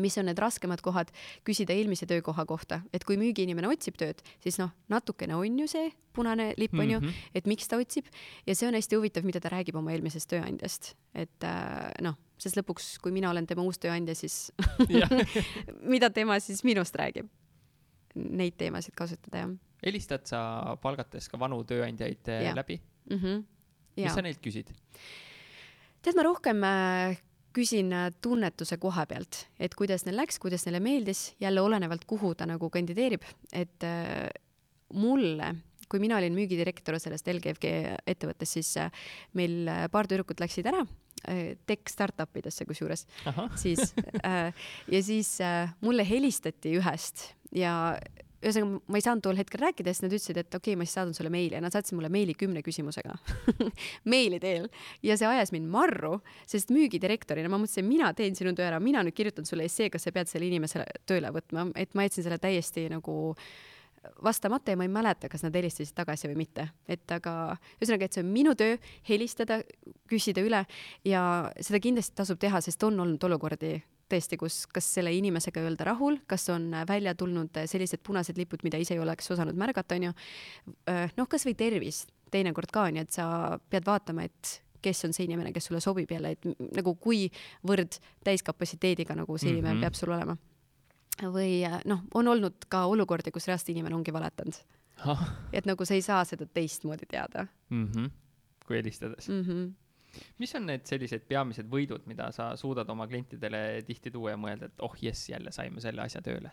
mis on need raskemad kohad, küsida eelmise töökoha kohta, et kui müügiinimene otsib tööd, siis noh, natukene on ju see punane lipp on ju mm, -hmm. et miks ta otsib ja see on hästi huvitav, mida ta räägib oma eelmisest tööandjast, et äh, noh, sest lõpuks, kui mina olen tema uus tööandja, siis [laughs] [laughs] mida tema siis minust räägib. Neid teemasid kasutada jah.
helistad sa palgates ka vanu tööandjaid äh, ja. läbi mm? -hmm. mis sa neilt küsid?
tead, ma rohkem äh, küsin äh, tunnetuse koha pealt, et kuidas neil läks, kuidas neile meeldis, jälle olenevalt, kuhu ta nagu kandideerib, et äh, mulle, kui mina olin müügidirektor sellest LGFG ettevõttest, siis äh, meil paar tüdrukut läksid ära tech startup idesse kusjuures, siis ja siis mulle helistati ühest ja ühesõnaga, ma ei saanud tol hetkel rääkida, siis nad ütlesid, et okei okay,, ma siis saadan sulle meili ja nad saatsid mulle meili kümne küsimusega [laughs] meili teel. Ja see ajas mind marru, sest müügidirektorina ma mõtlesin, mina teen sinu töö ära, mina nüüd kirjutan sulle essee, kas sa pead selle inimese tööle võtma, et ma jätsin selle täiesti nagu vastamata ja ma ei mäleta, kas nad helistasid tagasi või mitte, et aga ühesõnaga, et see on minu töö helistada, küsida üle ja seda kindlasti tasub teha, sest on olnud olukordi tõesti, kus, kas selle inimesega ei olda rahul, kas on välja tulnud sellised punased lipud, mida ise ei oleks osanud märgata, onju. noh, kasvõi tervis teinekord ka onju, et sa pead vaatama, et kes on see inimene, kes sulle sobib jälle, et nagu kuivõrd täiskapatsiteediga nagu see inimene mm -hmm. peab sul olema. või noh, on olnud ka olukordi, kus reaalselt inimene ongi valetanud. et nagu sa ei saa seda teistmoodi teada
mm. -hmm. kui helistades
mm. -hmm
mis on need sellised peamised võidud, mida sa suudad oma klientidele tihti tuua ja mõelda, et oh jess, jälle saime selle asja tööle?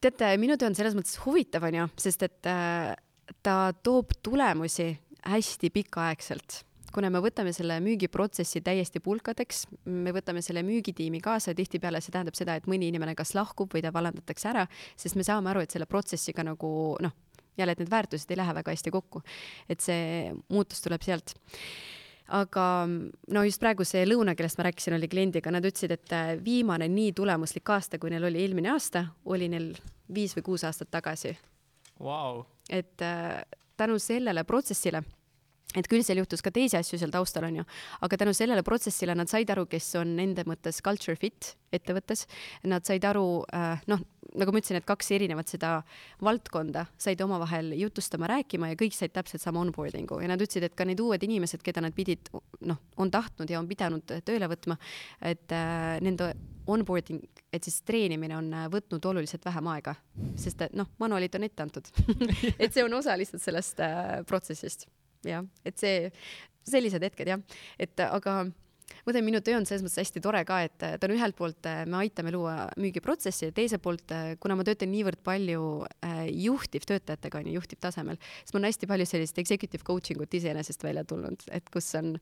teate, minu töö on selles mõttes huvitav, onju, sest et äh, ta toob tulemusi hästi pikaaegselt kuna me võtame selle müügiprotsessi täiesti pulkadeks, me võtame selle müügitiimi kaasa tihtipeale see tähendab seda, et mõni inimene kas lahkub või ta vallandatakse ära, sest me saame aru, et selle protsessiga nagu noh, jälle, et need väärtused ei lähe väga hästi kokku. et see muutus tuleb sealt. Aga no just praegu see lõuna, kellest ma rääkisin, oli kliendiga, nad ütlesid, et äh, viimane nii tulemuslik aasta, kui neil oli eelmine aasta, oli neil viis või kuus aastat tagasi.
Wow..
et äh, tänu sellele protsessile et küll seal juhtus ka teisi asju seal taustal onju, aga tänu sellele protsessile nad said aru, kes on nende mõttes culture fit ettevõttes, nad said aru äh, noh, nagu ma ütlesin, et kaks erinevat seda valdkonda said omavahel jutustama, rääkima ja kõik said täpselt sama onboarding'u. Ja nad ütlesid, et ka need uued inimesed, keda nad pidid noh, on tahtnud ja on pidanud tööle võtma, et äh, nende onboarding, et siis treenimine on äh, võtnud oluliselt vähem aega, sest noh, manuaalid on ette antud. [laughs] Et see on osa lihtsalt sellest äh, protsessist jah, et see, sellised hetked jah, et aga ma ütlen, minu töö on selles mõttes hästi tore ka, et ta on ühelt poolt, me aitame luua müügiprotsessi ja teiselt poolt, kuna ma töötan niivõrd palju äh, juhtivtöötajatega, on ju, juhtivtasemel, siis mul on hästi palju sellist executive coaching ut iseenesest välja tulnud, et kus on,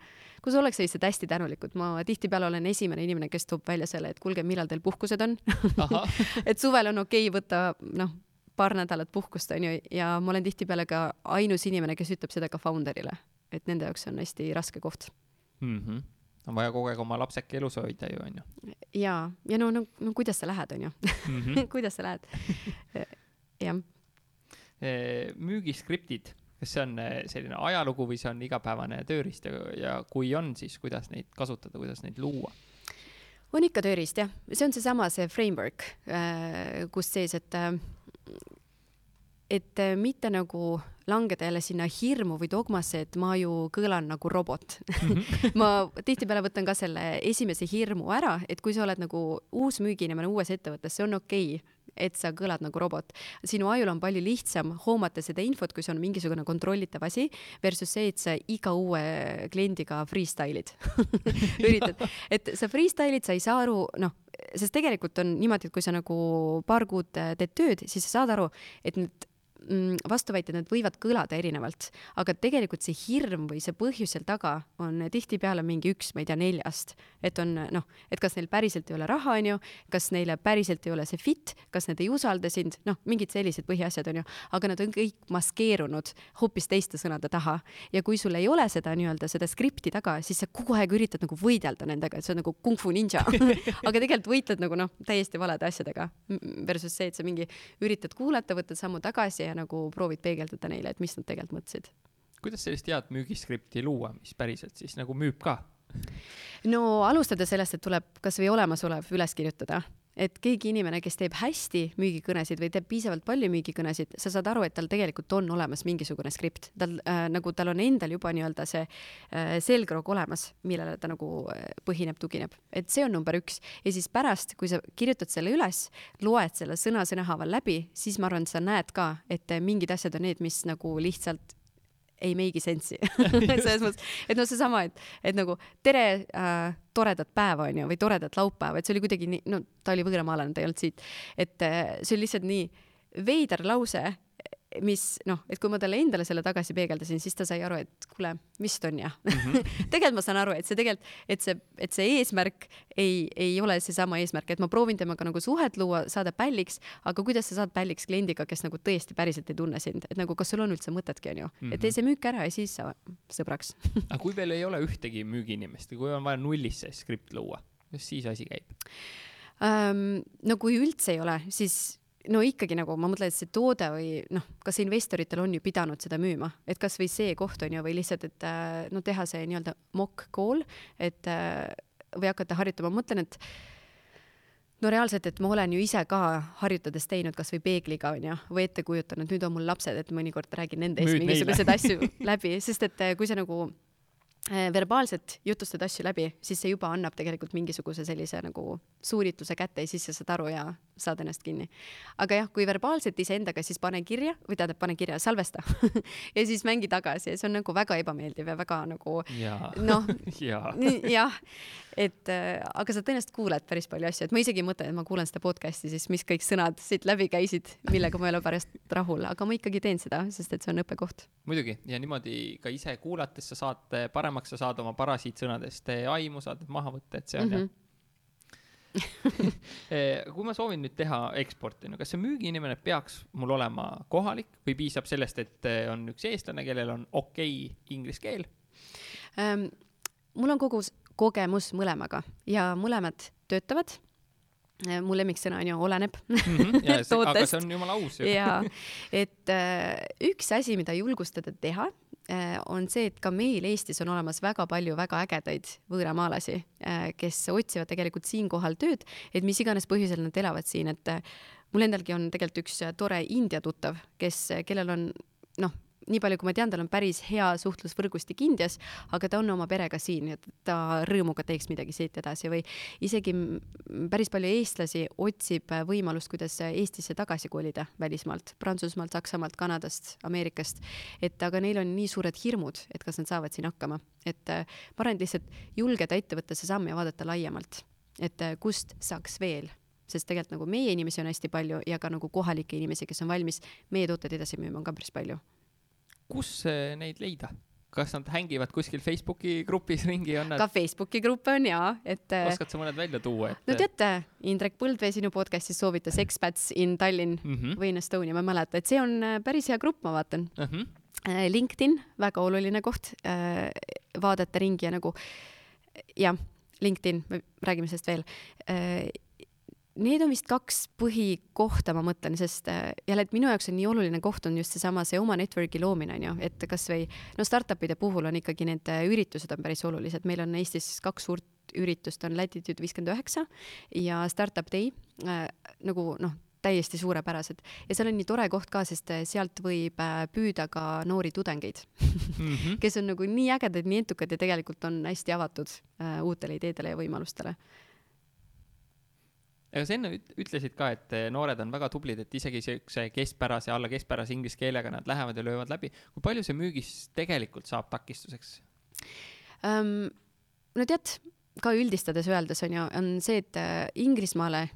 kus ollakse lihtsalt hästi tänulikud. ma tihtipeale olen esimene inimene, kes toob välja selle, et kuulge, millal teil puhkused on. [laughs] Et suvel on okei okay võtta, noh, paar nädalat puhkust, on ju, ja ma olen tihtipeale ka ainus inimene, kes ütleb seda ka founder'ile, et nende jaoks on hästi raske koht
mm. -hmm on vaja kogu aeg oma lapseke elus hoida ju, on ju.
ja, ja no, no, no kuidas sa lähed, on ju mm. -hmm. [laughs] kuidas sa lähed [laughs] jah.
E, müügiskriptid, kas see on e, selline ajalugu või see on igapäevane tööriist ja, ja kui on, siis kuidas neid kasutada, kuidas neid luua?
on ikka tööriist jah, see on seesama, see framework, kus sees, et et äh, mitte nagu langeda jälle sinna hirmu või dogmasse, et ma ju kõlan nagu robot mm. -hmm. [laughs] ma tihtipeale võtan ka selle esimese hirmu ära, et kui sa oled nagu uus müügiinimene uues ettevõttes, see on okei okay et sa kõlad nagu robot. sinu ajul on palju lihtsam hoomata seda infot, kui see on mingisugune kontrollitav asi, versus see, et sa iga uue kliendiga freestyle'id [laughs] üritad, et sa freestyle'id, sa ei saa aru, noh, sest tegelikult on niimoodi, et kui sa nagu paar kuud teed tööd, siis sa saad aru, et need vastuväited, need võivad kõlada erinevalt, aga tegelikult see hirm või see põhjus seal taga on tihtipeale mingi üks, ma ei tea, neljast. et on noh, et kas neil päriselt ei ole raha, onju, kas neile päriselt ei ole see fit, kas nad ei usalda sind, noh, mingid sellised põhiasjad onju, aga nad on kõik maskeerunud hoopis teiste sõnade taha. ja kui sul ei ole seda nii-öelda seda skripti taga, siis sa kogu aeg üritad nagu võidelda nendega, et see on nagu kung fu ninja [laughs] aga tegelikult võitled nagu noh, täiesti valede asjadega versus see, et sa mingi üritad kuulata, võtad sammu tagasi ja nagu proovid peegeldada neile, et mis nad tegelikult mõtlesid.
kuidas sellist head müügiskripti luua, mis päriselt siis nagu müüb ka?
no alustada sellest, et tuleb kasvõi olemasolev üles kirjutada et keegi inimene, kes teeb hästi müügikõnesid või teeb piisavalt palju müügikõnesid, sa saad aru, et tal tegelikult on olemas mingisugune skript, tal äh, nagu tal on endal juba nii-öelda see äh, selgroog olemas, millele ta nagu äh, põhineb, tugineb, et see on number üks. Ja siis pärast, kui sa kirjutad selle üles, loed selle sõna sõna haaval läbi, siis ma arvan, et sa näed ka, et äh, mingid asjad on need, mis nagu lihtsalt ei make'i sense'i [laughs] [laughs] selles mõttes, et noh, seesama, et, et nagu tere äh, toredat päeva onju või toredat laupäeva, et see oli kuidagi nii, no ta oli võõramaalane, ta ei olnud siit, et äh, see oli lihtsalt nii veider lause mis noh, et kui ma talle endale selle tagasi peegeldasin, siis ta sai aru, et kuule, vist on jah mm -hmm. [laughs] tegelikult ma saan aru, et see tegelikult, et see, et see eesmärk ei, ei ole seesama eesmärk, et ma proovin temaga nagu suhet luua, saada pälliks, aga kuidas sa saad pälliks kliendiga, kes nagu tõesti päriselt ei tunne sind, et nagu kas sul on üldse mõtetki, onju mm, -hmm. et tee see müük ära ja siis sa sõbraks [laughs]
aga kui veel ei ole ühtegi müügiinimest ja kui on vaja nullist see skript luua, kuidas siis asi käib
um,? no kui üldse ei ole, siis no ikkagi nagu ma mõtlen, et see toode või noh, kas investoritel on ju pidanud seda müüma, et kasvõi see koht on ju, või lihtsalt, et äh, no teha see nii-öelda mock call, et äh, või hakata harjutama, ma mõtlen, et no reaalselt, et ma olen ju ise ka harjutades teinud kasvõi peegliga onju või ette kujutanud, nüüd on mul lapsed, et mõnikord räägin nende ees mingisuguseid asju [laughs] läbi, sest et eh, kui sa nagu verbaalselt jutustad asju läbi, siis see juba annab tegelikult mingisuguse sellise nagu suunitluse kätte ja siis sa saad aru ja saad ennast kinni. aga jah, kui verbaalselt iseendaga, siis pane kirja või tähendab, pane kirja, salvesta [laughs] ja siis mängi tagasi ja see on nagu väga ebameeldiv ja väga nagu noh, [laughs] jah, et äh, aga sa tõenäoliselt kuuled päris palju asju, et ma isegi ei mõtle, et ma kuulan seda podcast'i, siis mis kõik sõnad siit läbi käisid, millega ma ei ole pärast rahul, aga ma ikkagi teen seda, sest et see on õppekoht.
muidugi ja niimoodi ka ise kuulates sa saad paremaks, sa saad oma parasiitsõnadest aimu, saad maha võtta, et see on mm -hmm. Hea [laughs] kui ma soovin nüüd teha eksporti, no kas see müügiinimene peaks mul olema kohalik või piisab sellest, et on üks eestlane, kellel on okei okay inglise keel?
Ähm, mul on kogu kogemus mõlemaga ja mõlemad töötavad. mu lemmiksõna on ju oleneb [laughs]
Mhm, ja see, aga see on jumala aus ju. [laughs]
ja et äh, üks asi, mida julgustada teha äh,, on see, et ka meil Eestis on olemas väga palju väga ägedaid võõramaalasi äh,, kes otsivad tegelikult siinkohal tööd, et mis iganes põhjusel nad elavad siin, et äh, mul endalgi on tegelikult üks äh, tore India tuttav, kes, kellel on noh, nii palju, kui ma tean, tal on päris hea suhtlusvõrgustik Indias, aga ta on oma perega siin ja ta rõõmuga teeks midagi siit edasi või isegi päris palju eestlasi otsib võimalust, kuidas Eestisse tagasi kolida välismaalt, Prantsusmaalt, Saksamaalt, Kanadast, Ameerikast. et aga neil on nii suured hirmud, et kas nad saavad siin hakkama, et äh, ma arvan, et lihtsalt julgeda ette võtta see samm ja vaadata laiemalt, et äh, kust saaks veel. Sest tegelikult nagu meie inimesi on hästi palju ja ka nagu kohalikke inimesi, kes on valmis meie tooteid edasi müüma, on ka päris palju
kus eh, neid leida? kas nad hängivad kuskil Facebooki grupis ringi, on nad
ka, Facebooki gruppe on ja, et äh,
oskad sa mõned välja tuua, et
no teate, Indrek Põldvee sinu podcast'is soovitas Expats in Tallinn
mm -hmm.
või in Estonia, ma ei mäleta, et see on äh, päris hea grupp, ma vaatan.
Mm -hmm.
Äh, LinkedIn, väga oluline koht, vaadata ringi ja nagu jah, LinkedIn, me räägime sellest veel. Need on vist kaks põhikohta, ma mõtlen, sest äh, jälle, et minu jaoks on nii oluline koht on just seesama, see oma network'i loomine on ju, et kasvõi no startup'ide puhul on ikkagi need äh, üritused on päris olulised, meil on Eestis kaks suurt üritust on Latitude viiskümmend üheksa ja Startup Day äh, nagu noh, täiesti suurepärased ja seal on nii tore koht ka, sest äh, sealt võib püüda ka noori tudengeid
Mm -hmm. [laughs]
kes on nagu nii ägedad, nii entukad ja tegelikult on hästi avatud äh, uutele ideedele ja võimalustele.
Aga sa enne üt- ütlesid ka, et eh, noored on väga tublid, et isegi siukse keskpärase, alla keskpärase inglise keelega nad lähevad ja löövad läbi. kui palju see müügis tegelikult saab takistuseks?
um, no tead, ka üldistades öeldes on ju, on see, et äh, Inglismaale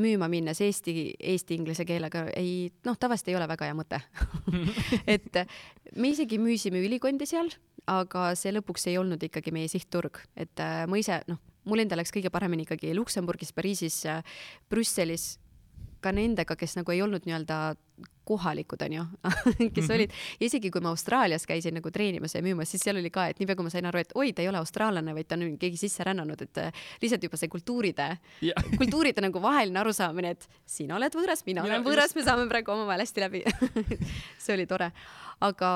müüma minnes eesti, eesti-inglise keelega ei, noh, tavaliselt ei ole väga hea mõte [laughs] et äh, me isegi müüsime ülikondi seal, aga see lõpuks ei olnud ikkagi meie sihtturg, et ma ise, noh, mul endal läks kõige paremini ikkagi Luksemburgis, Pariisis, Brüsselis, ka nendega, kes nagu ei olnud nii-öelda kohalikud, onju, [laughs] kes
Mhm.
olid ja isegi kui ma Austraalias käisin nagu treenimas ja müümas, siis seal oli ka, et niipea kui ma sain aru, et oi, ta ei ole austraallane, vaid ta on keegi sisse rännanud, et äh, lihtsalt juba see kultuuride,
Jah. [laughs]
kultuuride nagu vaheline arusaamine, et sina oled võõras, mina
Mina-
olen võõras, me saame praegu omavahel hästi läbi [laughs] see oli tore. aga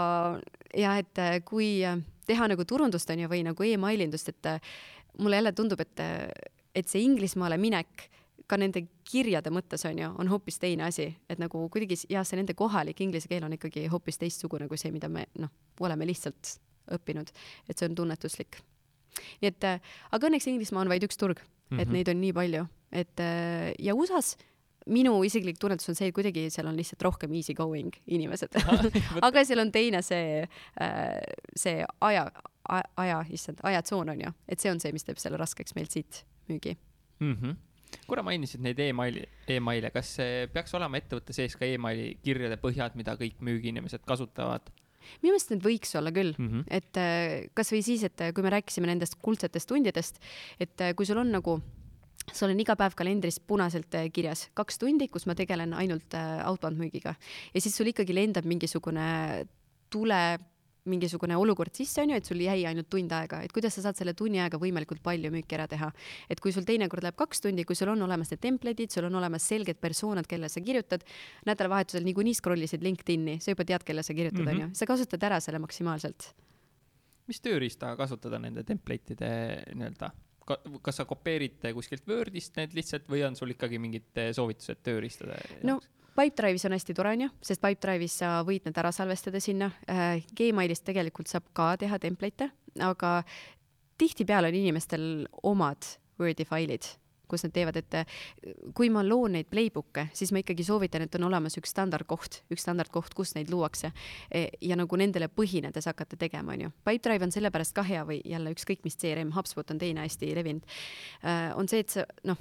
jah, et äh, kui äh, teha nagu turundust onju või nagu emailindust, et mulle jälle tundub, et, äh, et see Inglismaale minek ka nende kirjade mõttes on ju, on hoopis teine asi, et nagu kuidagi jah, see nende kohalik inglise keel on ikkagi hoopis teistsugune kui see, mida me noh, oleme lihtsalt õppinud, et see on tunnetuslik. nii et äh, aga õnneks Inglismaa on vaid üks turg mm, -hmm. et
Mhm.
neid on nii palju, et äh, ja USA-s minu isiklik tunnetus on see, et kuidagi seal on lihtsalt rohkem easy going inimesed [laughs] [laughs] aga seal on teine see, see aja, aja, issand, ajatsoon on ju, et see on see, mis teeb selle raskeks meilt siit müügi.
mm. -hmm. korra mainisid neid emaili, emaile, kas peaks olema ettevõtte sees ka emaili kirjade põhjad, mida kõik müügiinimesed kasutavad
minu meelest need võiks olla küll
mm? -hmm.
et äh, kasvõi siis, et äh, kui me rääkisime nendest kuldsetest tundidest, et äh, kui sul on nagu sul on iga päev kalendris punaselt kirjas kaks tundi, kus ma tegelen ainult äh, outbound müügiga ja siis sul ikkagi lendab mingisugune tule, mingisugune olukord sisse, on ju, et sul jäi ainult tund aega, et kuidas sa saad selle tunni ajaga võimalikult palju müüki ära teha. et kui sul teinekord läheb kaks tundi, kui sul on olemas need template'id, sul on olemas selged persoonad, kellele sa kirjutad, nädalavahetusel niikuinii scroll isid LinkedIn'i, sa juba tead, kelle sa kirjutad mm,
Mhm.
on ju, sa kasutad ära selle maksimaalselt.
Mis tööriista kasutada nende template'ide nii-öelda? Ka, kas sa kopeerid kuskilt Wordist need lihtsalt või on sul ikkagi mingid soovitused tööriistade
no Pipedrive'is on hästi tore, onju, sest Pipedrive'is sa võid need ära salvestada sinna äh,. Gmailist tegelikult saab ka teha template'e, aga tihtipeale on inimestel omad Wordi failid kus nad teevad, et äh, kui ma loon neid playbook'e, siis ma ikkagi soovitan, et on olemas üks standardkoht, üks standardkoht, kus neid luuakse e, ja nagu nendele põhinedes hakata tegema, onju. Pipedrive on sellepärast ka hea või jälle ükskõik mis CRM, HubSpot on teine hästi levinud, äh, on see, et sa noh,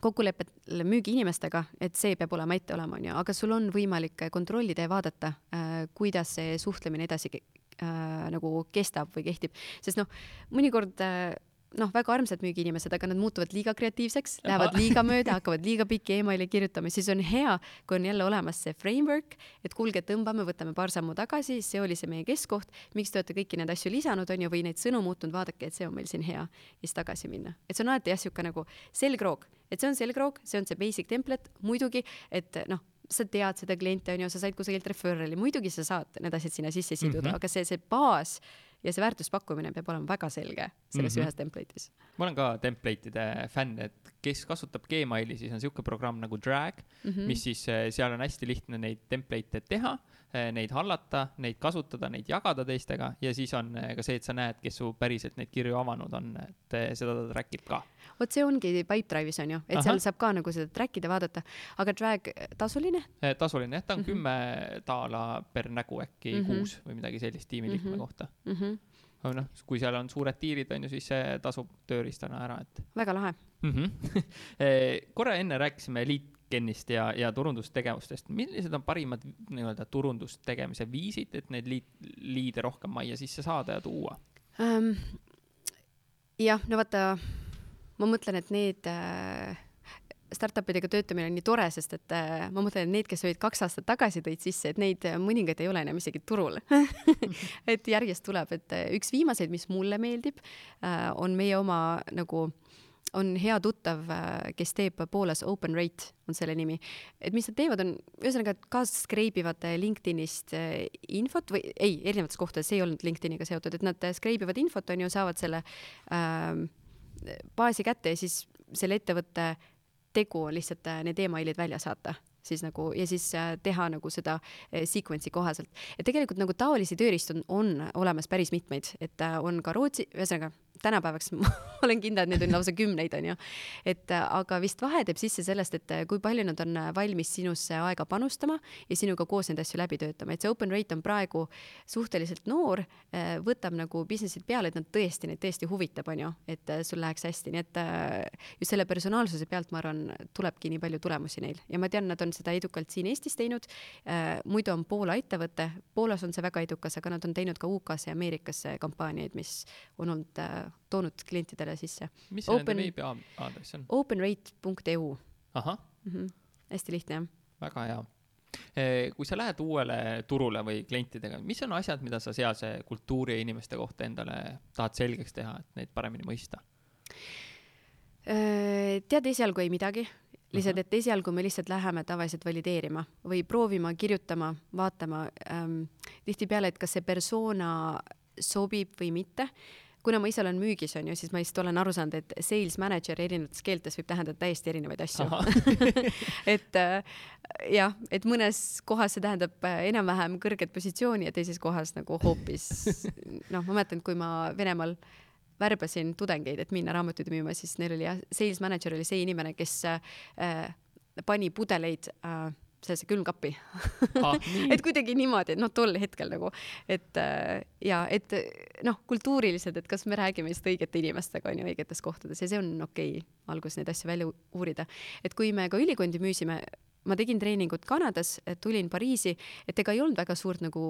kokkulepet müügiinimestega, et see peab olema ette olema, onju, aga sul on võimalik kontrollida ja vaadata, äh, kuidas see suhtlemine edasi äh, nagu kestab või kehtib, sest noh, mõnikord äh, noh, väga armsad müügiinimesed, aga nad muutuvad liiga kreatiivseks, lähevad liiga mööda, hakkavad liiga pikki emaili kirjutama, siis on hea, kui on jälle olemas see framework, et kuulge, tõmbame, võtame paar sammu tagasi, see oli see meie keskkoht, miks te olete kõiki neid asju lisanud, on ju, või neid sõnu muutnud, vaadake, et see on meil siin hea, ja siis tagasi minna. et see on alati jah, niisugune nagu selgroog, et see on selgroog, see on see basic template, muidugi, et noh, sa tead seda klienti, on ju, sa said kusagilt referral'i, muidugi sa saad need asjad sinna sisse siduda mm, -hmm. aga see, see baas ja see väärtuspakkumine peab olema väga selge selles mm -hmm. ühes template'is.
ma olen ka template'ide fänn, et kes kasutab Gmaili, siis on niisugune programm nagu Drag mm, -hmm. mis siis, eh, seal on hästi lihtne neid template'e teha, eh, neid hallata, neid kasutada, neid jagada teistega ja siis on eh, ka see, et sa näed, kes su päriselt neid kirju avanud on, et seda ta track ib ka
vot see ongi Pipedrive'is on ju, et Aha. seal saab ka nagu seda track ida, vaadata, aga Drag tasuline?
tasuline jah, ta on kümme mm -hmm. daala per nägu äkki mm -hmm. kuus või midagi sellist tiimiliikme mm -hmm. kohta mm. -hmm aga noh, kui seal on suured tiirid, on ju, siis see tasub tööriistana ära, et.
väga lahe
mm. -hmm. [laughs] korra enne rääkisime LeadGenist ja, ja turundustegevustest. millised on parimad nii-öelda turundustegemise viisid, et neid liid, liide rohkem majja sisse saada ja tuua um,?
jah, no vaata ma mõtlen, et need äh, startup idega töötamine on nii tore, sest et äh, ma mõtlen, et need, kes olid kaks aastat tagasi, tõid sisse, et neid äh, mõningaid ei ole enam isegi turul [laughs] et järjest tuleb, et äh, üks viimaseid, mis mulle meeldib äh,, on meie oma nagu on hea tuttav, äh, kes teeb Poolas Open Rate, on selle nimi. et mis nad teevad, on ühesõnaga ka skreibivad LinkedInist infot või ei, erinevates kohtades, see ei olnud LinkedIniga seotud, et nad skreibivad infot, on ju, saavad selle äh, baasi kätte ja siis selle ettevõtte tegu on lihtsalt äh, need emailid välja saata siis nagu ja siis äh, teha nagu seda äh, sequence'i kohaselt. et tegelikult nagu taolisi tööriistu on, on olemas päris mitmeid, et on ka Rootsi, ühesõnaga tänapäevaks [laughs] ma olen kindel, et neid on lausa kümneid, onju. et äh, aga vist vahe teeb sisse sellest, et äh, kui palju nad on äh, valmis sinusse aega panustama ja sinuga koos neid asju läbi töötama, et see open rate on praegu suhteliselt noor, võtab nagu business'id peale, et nad tõesti, neid tõesti huvitab, onju, et sul läheks hästi, nii et just selle personaalsuse pealt, ma arvan, tulebki nii palju tulemusi neil ja ma tean, nad on seda edukalt siin Eestis teinud. muidu on Poola ettevõte, Poolas on see väga edukas, aga nad on teinud ka UK-s ja Ameerikasse kampaaniaid, mis on olnud toonud klientidele sisse.
mis see Open, nende veebiaadress on?
openrate.eu.
ahah mm.
-hmm. hästi lihtne, jah.
väga hea eh, kui sa lähed uuele turule või klientidega, mis on asjad, mida sa sealse kultuuri ja inimeste kohta endale tahad selgeks teha, et neid paremini mõista?
Äh, tead, esialgu ei midagi, lihtsalt, et esialgu me lihtsalt läheme tavaliselt valideerima või proovima, kirjutama, vaatama ähm, tihtipeale, et kas see persona sobib või mitte kuna ma ise olen müügis, on ju, siis ma lihtsalt olen aru saanud, et sales manager erinevates keeltes võib tähendada täiesti erinevaid asju. [laughs] Et äh, jah, et mõnes kohas see tähendab äh, enam-vähem kõrget positsiooni ja teises kohas nagu hoopis noh, ma mäletan, kui ma Venemaal värbasin tudengeid, et minna raamatuid müüma, siis neil oli jah, sales manager oli see inimene, kes äh, pani pudeleid äh, sellesse külmkappi ah, [laughs] et kuidagi niimoodi, et noh, tol hetkel nagu, et äh, ja et noh, kultuuriliselt, et kas me räägime just õigete inimestega on ju õigetes kohtades ja see on okei okay, alguses neid asju välja uurida. et kui me ka ülikondi müüsime, ma tegin treeningut Kanadas, tulin Pariisi, et ega ei olnud väga suurt nagu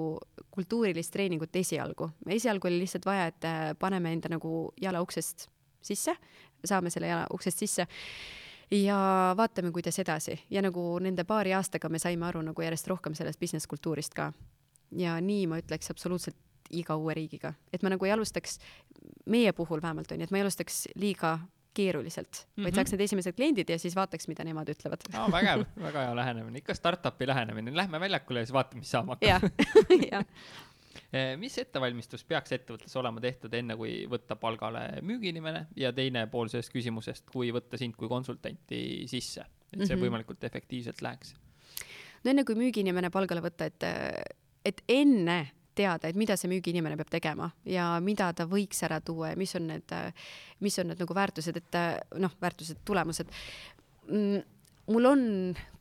kultuurilist treeningut esialgu. esialgu oli lihtsalt vaja, et äh, paneme enda nagu jala uksest sisse, saame selle jala uksest sisse ja vaatame, kuidas edasi ja nagu nende paari aastaga me saime aru nagu järjest rohkem sellest business kultuurist ka. ja nii ma ütleks absoluutselt iga uue riigiga, et ma nagu ei alustaks, meie puhul vähemalt on ju, et ma ei alustaks liiga keeruliselt mm, -hmm. vaid saaks need esimesed kliendid ja siis vaataks, mida nemad ütlevad
no,. vägev, väga hea lähenemine, ikka startup'i lähenemine, lähme väljakule ja siis vaatame, mis saama
hakkab. jah, [laughs] jah
mis ettevalmistus peaks ettevõttes olema tehtud enne, kui võtta palgale müügiinimene ja teine pool sellest küsimusest, kui võtta sind kui konsultanti sisse, et see mm -hmm. võimalikult efektiivselt läheks?
no enne kui müügiinimene palgale võtta, et, et enne teada, et mida see müügiinimene peab tegema ja mida ta võiks ära tuua ja mis on need, mis on need nagu väärtused, et noh, väärtused, tulemused mm, mul on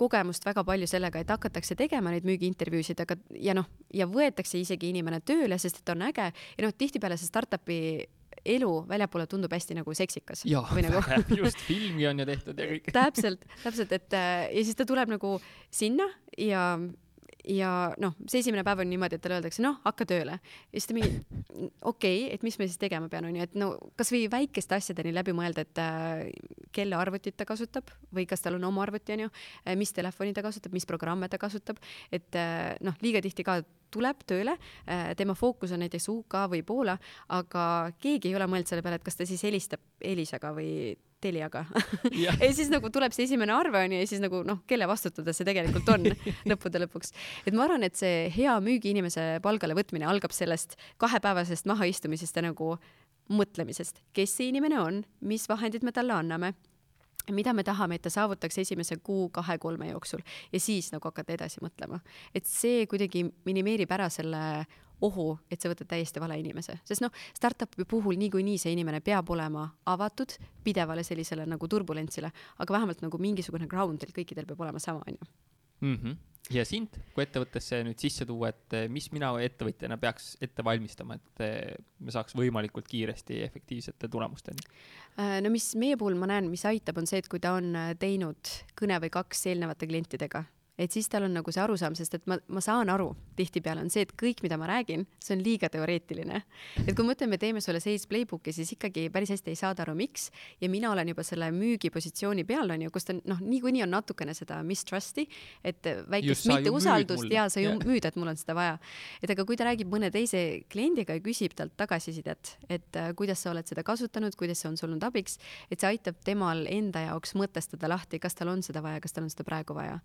kogemust väga palju sellega, et hakatakse tegema neid müügiintervjuusid, aga ja noh, ja võetakse isegi inimene tööle, sest et on äge ja noh, tihtipeale see startup'i elu väljapoole tundub hästi nagu seksikas.
või nagu [laughs] just filmi on ju tehtud ja kõik
täpselt, täpselt, et ja siis ta tuleb nagu sinna ja ja noh, see esimene päev on niimoodi, et talle öeldakse, noh, hakka tööle. ja siis ta mingi, okei okay,, et mis ma siis tegema pean, onju, et no kasvõi väikeste asjadeni läbi mõelda, et äh, kelle arvutit ta kasutab või kas tal on oma arvuti, onju, äh, mis telefoni ta kasutab, mis programme ta kasutab, et äh, noh, liiga tihti ka tuleb tööle, äh, tema fookus on näiteks UK või Poola, aga keegi ei ole mõelnud selle peale, et kas ta siis helistab Elisaga või Teliaga. [laughs] Ja siis nagu tuleb see esimene arve onju ja siis nagu noh, kelle vastutada see tegelikult on [laughs] [laughs] lõppude lõpuks. et ma arvan, et see hea müügiinimese palgale võtmine algab sellest kahepäevasest mahaistumisest ja nagu mõtlemisest, kes see inimene on, mis vahendid me talle anname? Mida me tahame, et ta saavutaks esimese kuu, kahe, kolme jooksul? Ja siis nagu hakata edasi mõtlema. et see kuidagi minimeerib ära selle ohu, et sa võtad täiesti vale inimese, sest noh, startup'i puhul niikuinii see inimene peab olema avatud pidevale sellisele nagu turbulentsile, aga vähemalt nagu mingisugune ground teil kõikidel peab olema sama, onju.
Mhm. ja sind kui ettevõttesse nüüd sisse tuua, et eh, mis mina ettevõtjana peaks ette valmistama, et eh, me saaks võimalikult kiiresti efektiivsete tulemusteni?
Äh, no mis meie puhul ma näen, mis aitab, on see, et kui ta on äh, teinud kõne või kaks eelnevate klientidega et siis tal on nagu see arusaam, sest et ma, ma saan aru, tihtipeale on see, et kõik, mida ma räägin, see on liiga teoreetiline. et kui me ütleme, me teeme sulle sales playbook'i, siis ikkagi päris hästi ei saada aru, miks. ja mina olen juba selle müügipositsiooni peal, on ju, kus ta noh, niikuinii on natukene seda mistrust'i, et väikest mitteusaldust ja sa ju yeah. müüd, et mul on seda vaja. et aga kui ta räägib mõne teise kliendiga ja küsib talt tagasisidet, et äh, kuidas sa oled seda kasutanud, kuidas see on sul olnud abiks, et see aitab temal enda jaoks mõtestada lahti, kas tal on seda vaja, kas tal on seda praegu vaja.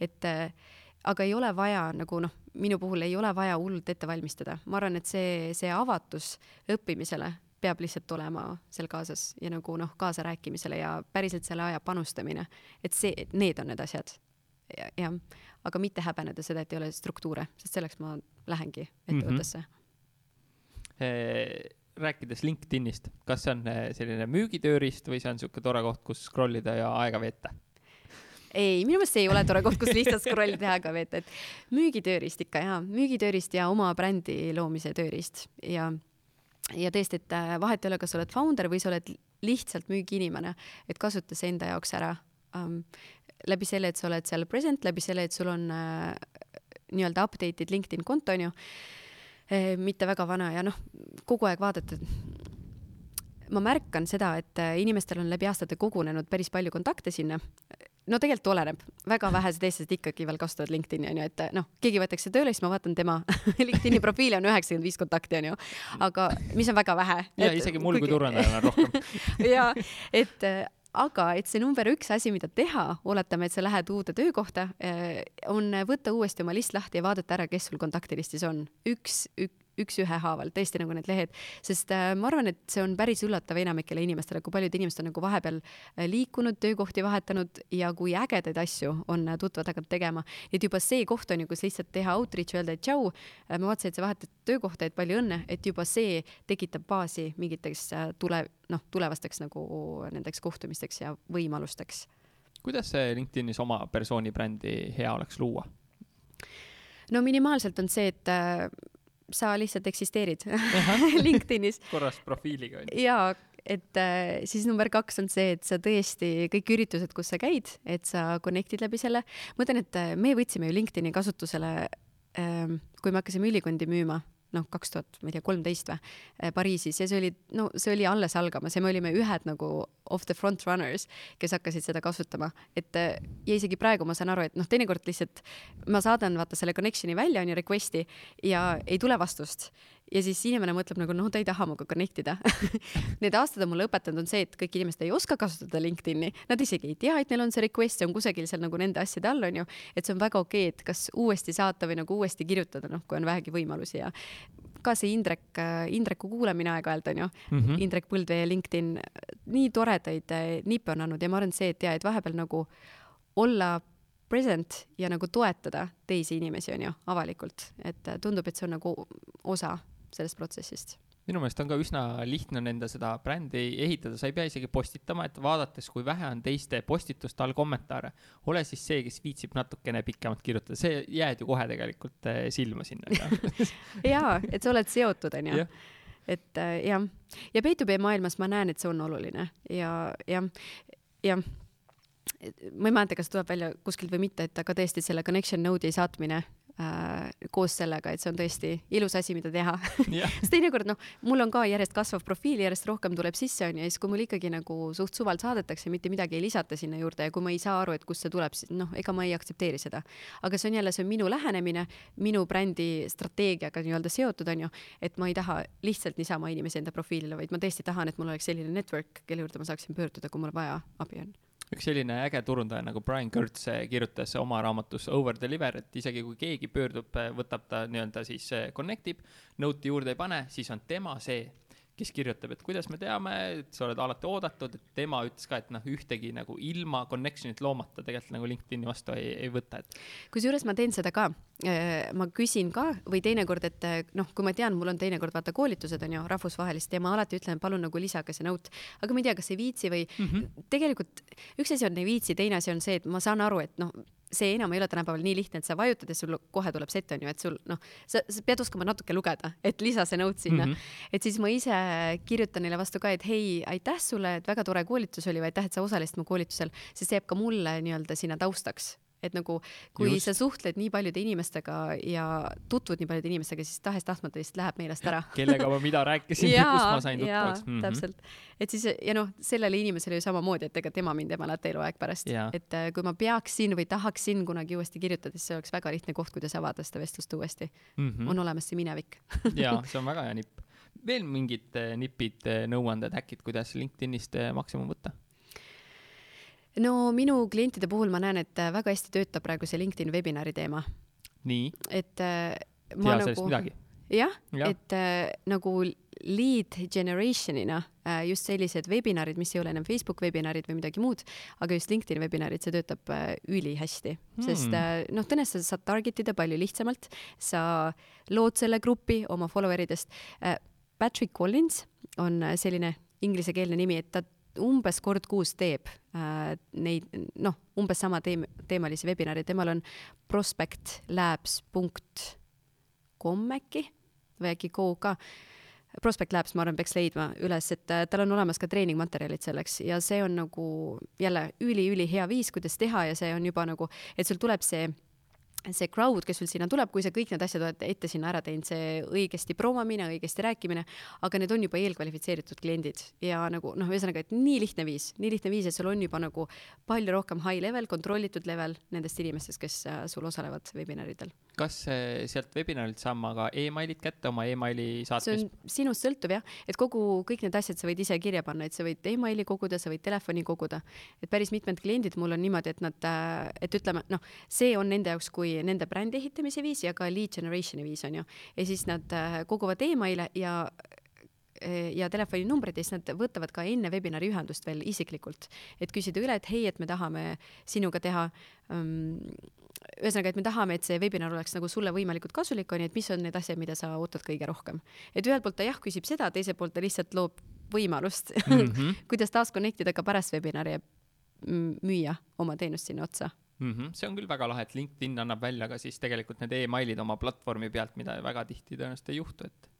et et äh, aga ei ole vaja nagu noh, minu puhul ei ole vaja hullult ette valmistada, ma arvan, et see, see avatus õppimisele peab lihtsalt olema seal kaasas ja nagu noh, kaasarääkimisele ja päriselt selle aja panustamine, et see, need on need asjad. jah, aga mitte häbeneda seda, et ei ole struktuure, sest selleks ma lähengi ettevõttesse mm.
-hmm. rääkides LinkedInist, kas see on selline müügitööriist või see on niisugune tore koht, kus scroll ida ja aega veeta?
Ei, minu meelest see ei ole tore koht, kus lihtsalt scroll'i teha ka veeta, et müügitööriist ikka jaa, müügitööriist ja oma brändi loomise tööriist. Ja ja tõesti, et äh, vahet ei ole, kas sa oled founder või sa oled lihtsalt müügiinimene, et kasuta see enda jaoks ära. Um, läbi selle, et sa oled seal present, läbi selle, et sul on äh, nii-öelda update'id LinkedIn konto onju e,, mitte väga vana ja noh, kogu aeg vaadata. Ma märkan seda, et äh, inimestel on läbi aastate kogunenud päris palju kontakte sinna no tegelikult oleneb, väga vähesed eestlased ikkagi veel kasutavad LinkedIni onju, et noh, keegi võetakse tööle, siis ma vaatan tema [laughs] LinkedIni profiili on üheksakümmend viis kontakti onju, aga mis on väga vähe.
ja isegi mul kui turundajal on rohkem [laughs]
ja et aga et see number üks asi, mida teha, oletame, et sa lähed uude töökohta, eh, on võtta uuesti oma list lahti ja vaadata ära, kes sul kontaktilistis on. üks, üks üks ühehaaval, tõesti nagu need lehed, sest äh, ma arvan, et see on päris üllatav enamikele inimestele, kui paljud inimesed on nagu vahepeal äh, liikunud, töökohti vahetanud ja kui ägedaid asju on äh, tuttavad hakanud tegema. et juba see koht on ju, kus lihtsalt teha outreach, öelda, tšau, ma vaatasin, et sa vahetad töökohta, et palju õnne, et juba see tekitab baasi mingiteks tule, noh, tulevasteks nagu nendeks kohtumisteks ja võimalusteks.
kuidas see LinkedInis oma persooni brändi hea oleks luua?
no minimaalselt on see, et sa lihtsalt eksisteerid [laughs] LinkedInis.
korras profiiliga on ju.
jaa, et äh, siis number kaks on see, et sa tõesti kõik üritused, kus sa käid, et sa connect'id läbi selle. ma ütlen, et äh, me võtsime ju LinkedIni kasutusele äh,, kui me hakkasime ülikondi müüma noh, kaks tuhat, ma ei tea, kolmteist või, äh, Pariisis ja see oli, no see oli alles algamas ja me olime ühed nagu of the front runners, kes hakkasid seda kasutama, et äh, ja isegi praegu ma saan aru, et noh, teinekord lihtsalt ma saadan vaata selle connection'i välja, on ju, request'i ja ei tule vastust ja siis inimene mõtleb nagu noh, ta ei taha minuga connect ida [laughs] Need aastad on mulle õpetanud, on see, et kõik inimesed ei oska kasutada LinkedIni, nad isegi ei tea, et neil on see request, see on kusagil seal nagu nende asjade all, onju. et see on väga okei okay,, et kas uuesti saata või nagu uuesti kirjutada, noh, kui on vähegi võimalusi ja ka see Indrek, Indreku kuulamine aeg-ajalt onju mm, -hmm. Indrek Põldvee ja LinkedIn, nii toredaid eh, nippe on andnud ja ma arvan, et see, et ja, et vahepeal nagu olla present ja nagu toetada teisi inimesi, on ju, avalikult, et tundub, et see on nagu osa sellest protsessist?
Minu meelest on ka üsna lihtne nende seda brändi ehitada, sa ei pea isegi postitama, et vaadates, kui vähe on teiste postituste all kommentaare, ole siis see, kes viitsib natukene pikemalt kirjutada, see jääd ju kohe tegelikult eh, silma sinna [laughs]
jaa, et sa oled seotud, onju. et äh, jah, ja B2B maailmas ma näen, et see on oluline. Ja, jah, jah. Ma ei mäleta, kas tuleb välja kuskilt või mitte, et aga tõesti selle connection node'i saatmine äh, koos sellega, et see on tõesti ilus asi, mida teha yeah. [laughs] sest teinekord noh, mul on ka järjest kasvav profiil, järjest rohkem tuleb sisse onju ja siis, kui mul ikkagi nagu suht suvalt saadetakse, mitte midagi ei lisata sinna juurde ja kui ma ei saa aru, et kust see tuleb, siis noh, ega ma ei aktsepteeri seda. aga see on jälle, see on minu lähenemine, minu brändi strateegiaga nii-öelda seotud onju, et ma ei taha lihtsalt niisama inimesi enda profiilile, vaid ma tõesti tahan, et mul oleks selline network, kelle juurde ma saaksin pöörduda, kui mul vaja abi on
üks selline äge turundaja nagu Brian Kurtz kirjutas oma raamatus Over Deliver, et isegi kui keegi pöördub, võtab ta nii-öelda siis connect ib, note'i juurde ei pane, siis on tema see, kes kirjutab, et kuidas me teame, et sa oled alati oodatud, et tema ütles ka, et noh, ühtegi nagu ilma connection'it loomata tegelikult nagu LinkedIni vastu ei, ei võta, et.
kusjuures ma teen seda ka, äh, ma küsin ka või teinekord, et äh, noh, kui ma tean, mul on teinekord vaata koolitused on ju rahvusvahelised ja ma alati ütlen, palun nagu lisage see note, aga ma ei tea, kas ei viitsi või mm -hmm. tegelikult üks asi on ei viitsi, teine asi on see, et ma saan aru, et noh see enam ei ole tänapäeval nii lihtne, et sa vajutad ja sul kohe tuleb set on ju, et sul noh, sa, sa pead oskama natuke lugeda, et lisa see note sinna mm. -hmm. et siis ma ise kirjutan neile vastu ka, et hei, aitäh sulle, et väga tore koolitus oli või aitäh, et sa osalesid mu koolitusel, sest see jääb ka mulle nii-öelda sinna taustaks et nagu kui Just. sa suhtled nii paljude inimestega ja tutvud nii paljude inimestega, siis tahes-tahtmata lihtsalt läheb meelest ära. [laughs]
kellega ma mida rääkisin ja kus ma sain tuttavaks
mm. -hmm. täpselt, et siis ja noh, sellele inimesele ju samamoodi, et ega tema mind ei mäleta eluaeg pärast, et äh, kui ma peaksin või tahaksin kunagi uuesti kirjutada, siis see oleks väga lihtne koht, kuidas avada seda vestlust uuesti mm. -hmm. on olemas see minevik [laughs]
ja see on väga hea nipp. veel mingid äh, nipid, äh, nõuanded, häkid, kuidas LinkedInist maksimum võtta?
No minu klientide puhul ma näen, et väga hästi töötab praegu see LinkedIn webinari teema.
nii?
et äh,
ma tea nagu,
jah ja., et äh, nagu lead generation'ina äh, just sellised webinarid, mis ei ole enam Facebook webinarid või midagi muud, aga just LinkedIn webinarid, see töötab äh, ülihästi hmm., sest äh, noh, tõenäoliselt sa saad target ida palju lihtsamalt, sa lood selle grupi oma follower idest äh,. Patrick Collins on äh, selline inglisekeelne nimi, et ta umbes kord kuus teeb äh, neid, noh, umbes sama teem-, teemalisi webinare, temal on prospectlabs.com äkki või äkki go ka. Prospect Labs, ma arvan, peaks leidma üles, et äh, tal on olemas ka treeningmaterjalid selleks ja see on nagu jälle üli-ülihea viis, kuidas teha ja see on juba nagu, et sul tuleb see see crowd, kes sul sinna tuleb, kui sa kõik need asjad oled ette sinna ära teinud, see õigesti promomine, õigesti rääkimine, aga need on juba eelkvalifitseeritud kliendid ja nagu noh, ühesõnaga, et nii lihtne viis, nii lihtne viis, et sul on juba nagu palju rohkem high level, kontrollitud level nendest inimestest, kes äh, sul osalevad webinaridel.
Kas sealt webinarilt saan ma ka emailid kätte oma emaili saatmist?
see on sinust sõltuv jah, et kogu, kõik need asjad sa võid ise kirja panna, et sa võid emaili koguda, sa võid telefoni koguda, et päris mitmed kliendid mul on niimoodi, et nad, äh, et ütleme, noh, see on nende jaoks, kui nende brändi ehitamise viis ja ka lead generation'i viis on ju. ja siis nad äh, koguvad emaile ja äh, ja telefoninumbrid ja siis nad võtavad ka enne webinari ühendust veel isiklikult, et küsida üle, et hei, et me tahame sinuga teha um, ühesõnaga, et me tahame, et see webinar oleks nagu sulle võimalikult kasulik, on ju, et mis on need asjad, mida sa ootad kõige rohkem. et ühelt poolt ta jah, küsib seda, teiselt poolt ta lihtsalt loob võimalust mm, -hmm. [laughs] kuidas taas connect ida ka pärast webinari ja müüa oma teenust sinna otsa
mm. -hmm. see on küll väga lahe, et LinkedIn annab välja ka siis tegelikult need emailid oma platvormi pealt, mida väga tihti tõenäoliselt ei juhtu, et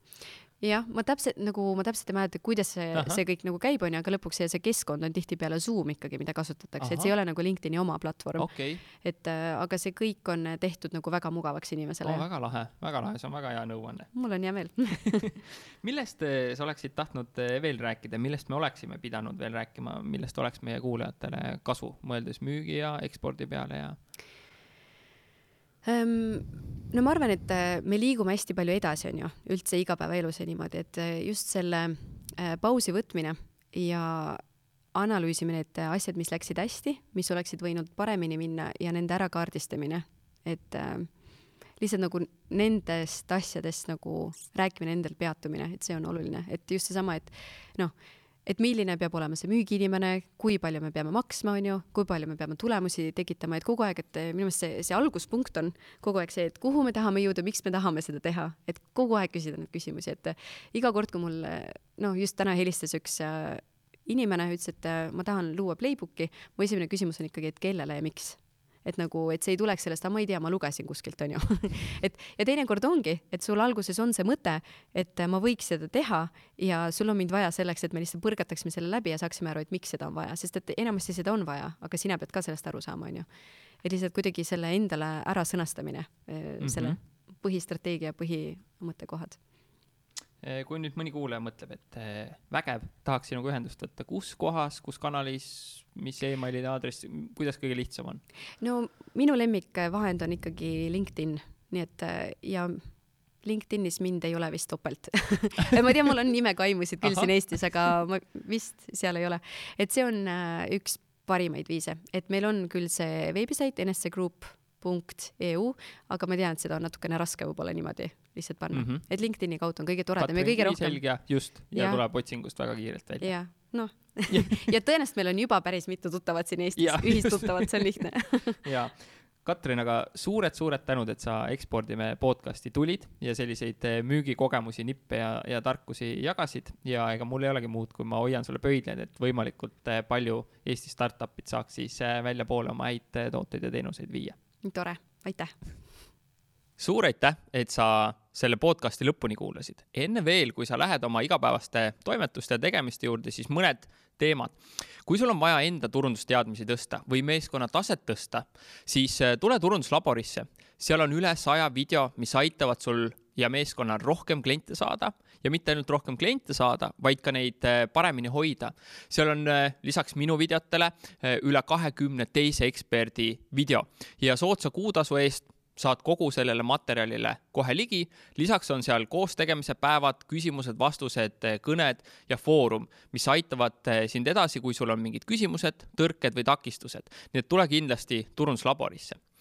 jah, ma täpselt nagu, ma täpselt ei mäleta, kuidas see, see kõik nagu käib, onju, aga lõpuks see, see keskkond on tihtipeale Zoom ikkagi, mida kasutatakse, et see ei ole nagu LinkedIni oma platvorm.
Okay..
et äh, aga see kõik on tehtud nagu väga mugavaks inimesele.
Oh,. väga lahe, väga lahe, see on väga hea nõuanne.
mul on hea meel. [laughs]
Millest äh, sa oleksid tahtnud äh, veel rääkida, millest me oleksime pidanud veel rääkima, millest oleks meie kuulajatele kasu, mõeldes müügi ja ekspordi peale ja
no ma arvan, et äh, me liigume hästi palju edasi, on ju, üldse igapäevaelus ja niimoodi, et äh, just selle äh, pausi võtmine ja analüüsimine, et asjad, mis läksid hästi, mis oleksid võinud paremini minna ja nende ärakaardistamine, et äh, lihtsalt nagu nendest asjadest nagu rääkimine, nendel peatumine, et see on oluline, et just seesama, et noh, et milline peab olema see müügiinimene, kui palju me peame maksma, on ju, kui palju me peame tulemusi tekitama, et kogu aeg, et minu meelest see, see alguspunkt on kogu aeg see, et kuhu me tahame jõuda, miks me tahame seda teha, et kogu aeg küsida neid küsimusi, et iga kord, kui mul noh, just täna helistas üks äh, inimene, ütles, et äh, ma tahan luua Playbooki, mu esimene küsimus on ikkagi, et kellele ja miks et nagu, et see ei tuleks sellest, ma ei tea, ma lugesin kuskilt, onju [laughs] et ja teinekord ongi, et sul alguses on see mõte, et ma võiks seda teha ja sul on mind vaja selleks, et me lihtsalt põrgataksime selle läbi ja saaksime aru, et miks seda on vaja, sest et enamasti seda on vaja, aga sina pead ka sellest aru saama, onju. et lihtsalt kuidagi selle endale ära sõnastamine mm, -hmm. selle põhistrateegia, põhimõttekohad
Eh, kui nüüd mõni kuulaja mõtleb, et eh, vägev, tahaks sinuga ühendust võtta, kus kohas, kus kanalis, mis emaili aadress, kuidas kõige lihtsam on?
no minu lemmikvahend on ikkagi LinkedIn, nii et eh, ja LinkedInis mind ei ole vist topelt [laughs] ma tean, mul on nimekaimusid küll siin Eestis, aga ma vist seal ei ole. et see on üks parimaid viise, et meil on küll see veebisait nscgroup .eu, aga ma tean, et seda on natukene raske võib-olla niimoodi lihtsalt panna. Mm, -hmm. et LinkedIni kaudu on kõige toredam ja kõige rohkem.
just, ja, ja tuleb otsingust väga kiirelt välja.
jah, noh. [laughs] Ja. Tõenäoliselt meil on juba päris mitu tuttavat siin Eestis, ühistuttavat, see on lihtne. [laughs]
Jaa. Katrin, aga suured-suured tänud, et sa Ekspordime podcasti tulid ja selliseid eh, müügikogemusi, nippe ja, ja tarkusi jagasid. Ja ega mul ei olegi muud, kui ma hoian sulle pöidlaid, et võimalikult eh, palju Eesti startup'id saaks siis eh, väljapoole oma häid tooteid ja teenuseid viia.
Tore, aitäh!
Suur aitäh, et sa selle podcasti lõpuni kuulasid. enne veel, kui sa lähed oma igapäevaste toimetuste ja tegemiste juurde, siis mõned teemad. kui sul on vaja enda turundusteadmisi tõsta või meeskonna taset tõsta, siis äh, tule turunduslaborisse. seal on üle saja video, mis aitavad sul ja meeskonnal rohkem kliente saada ja mitte ainult rohkem kliente saada, vaid ka neid äh, paremini hoida. seal on äh, lisaks minu videotele üle kahekümne teise eksperdi video ja soodsa kuutasu eest saad kogu sellele materjalile kohe ligi. lisaks on seal koostegemise päevad, küsimused-vastused, kõned ja foorum, mis aitavad sind edasi, kui sul on mingid küsimused, tõrked või takistused. nii et tule kindlasti turunduslaborisse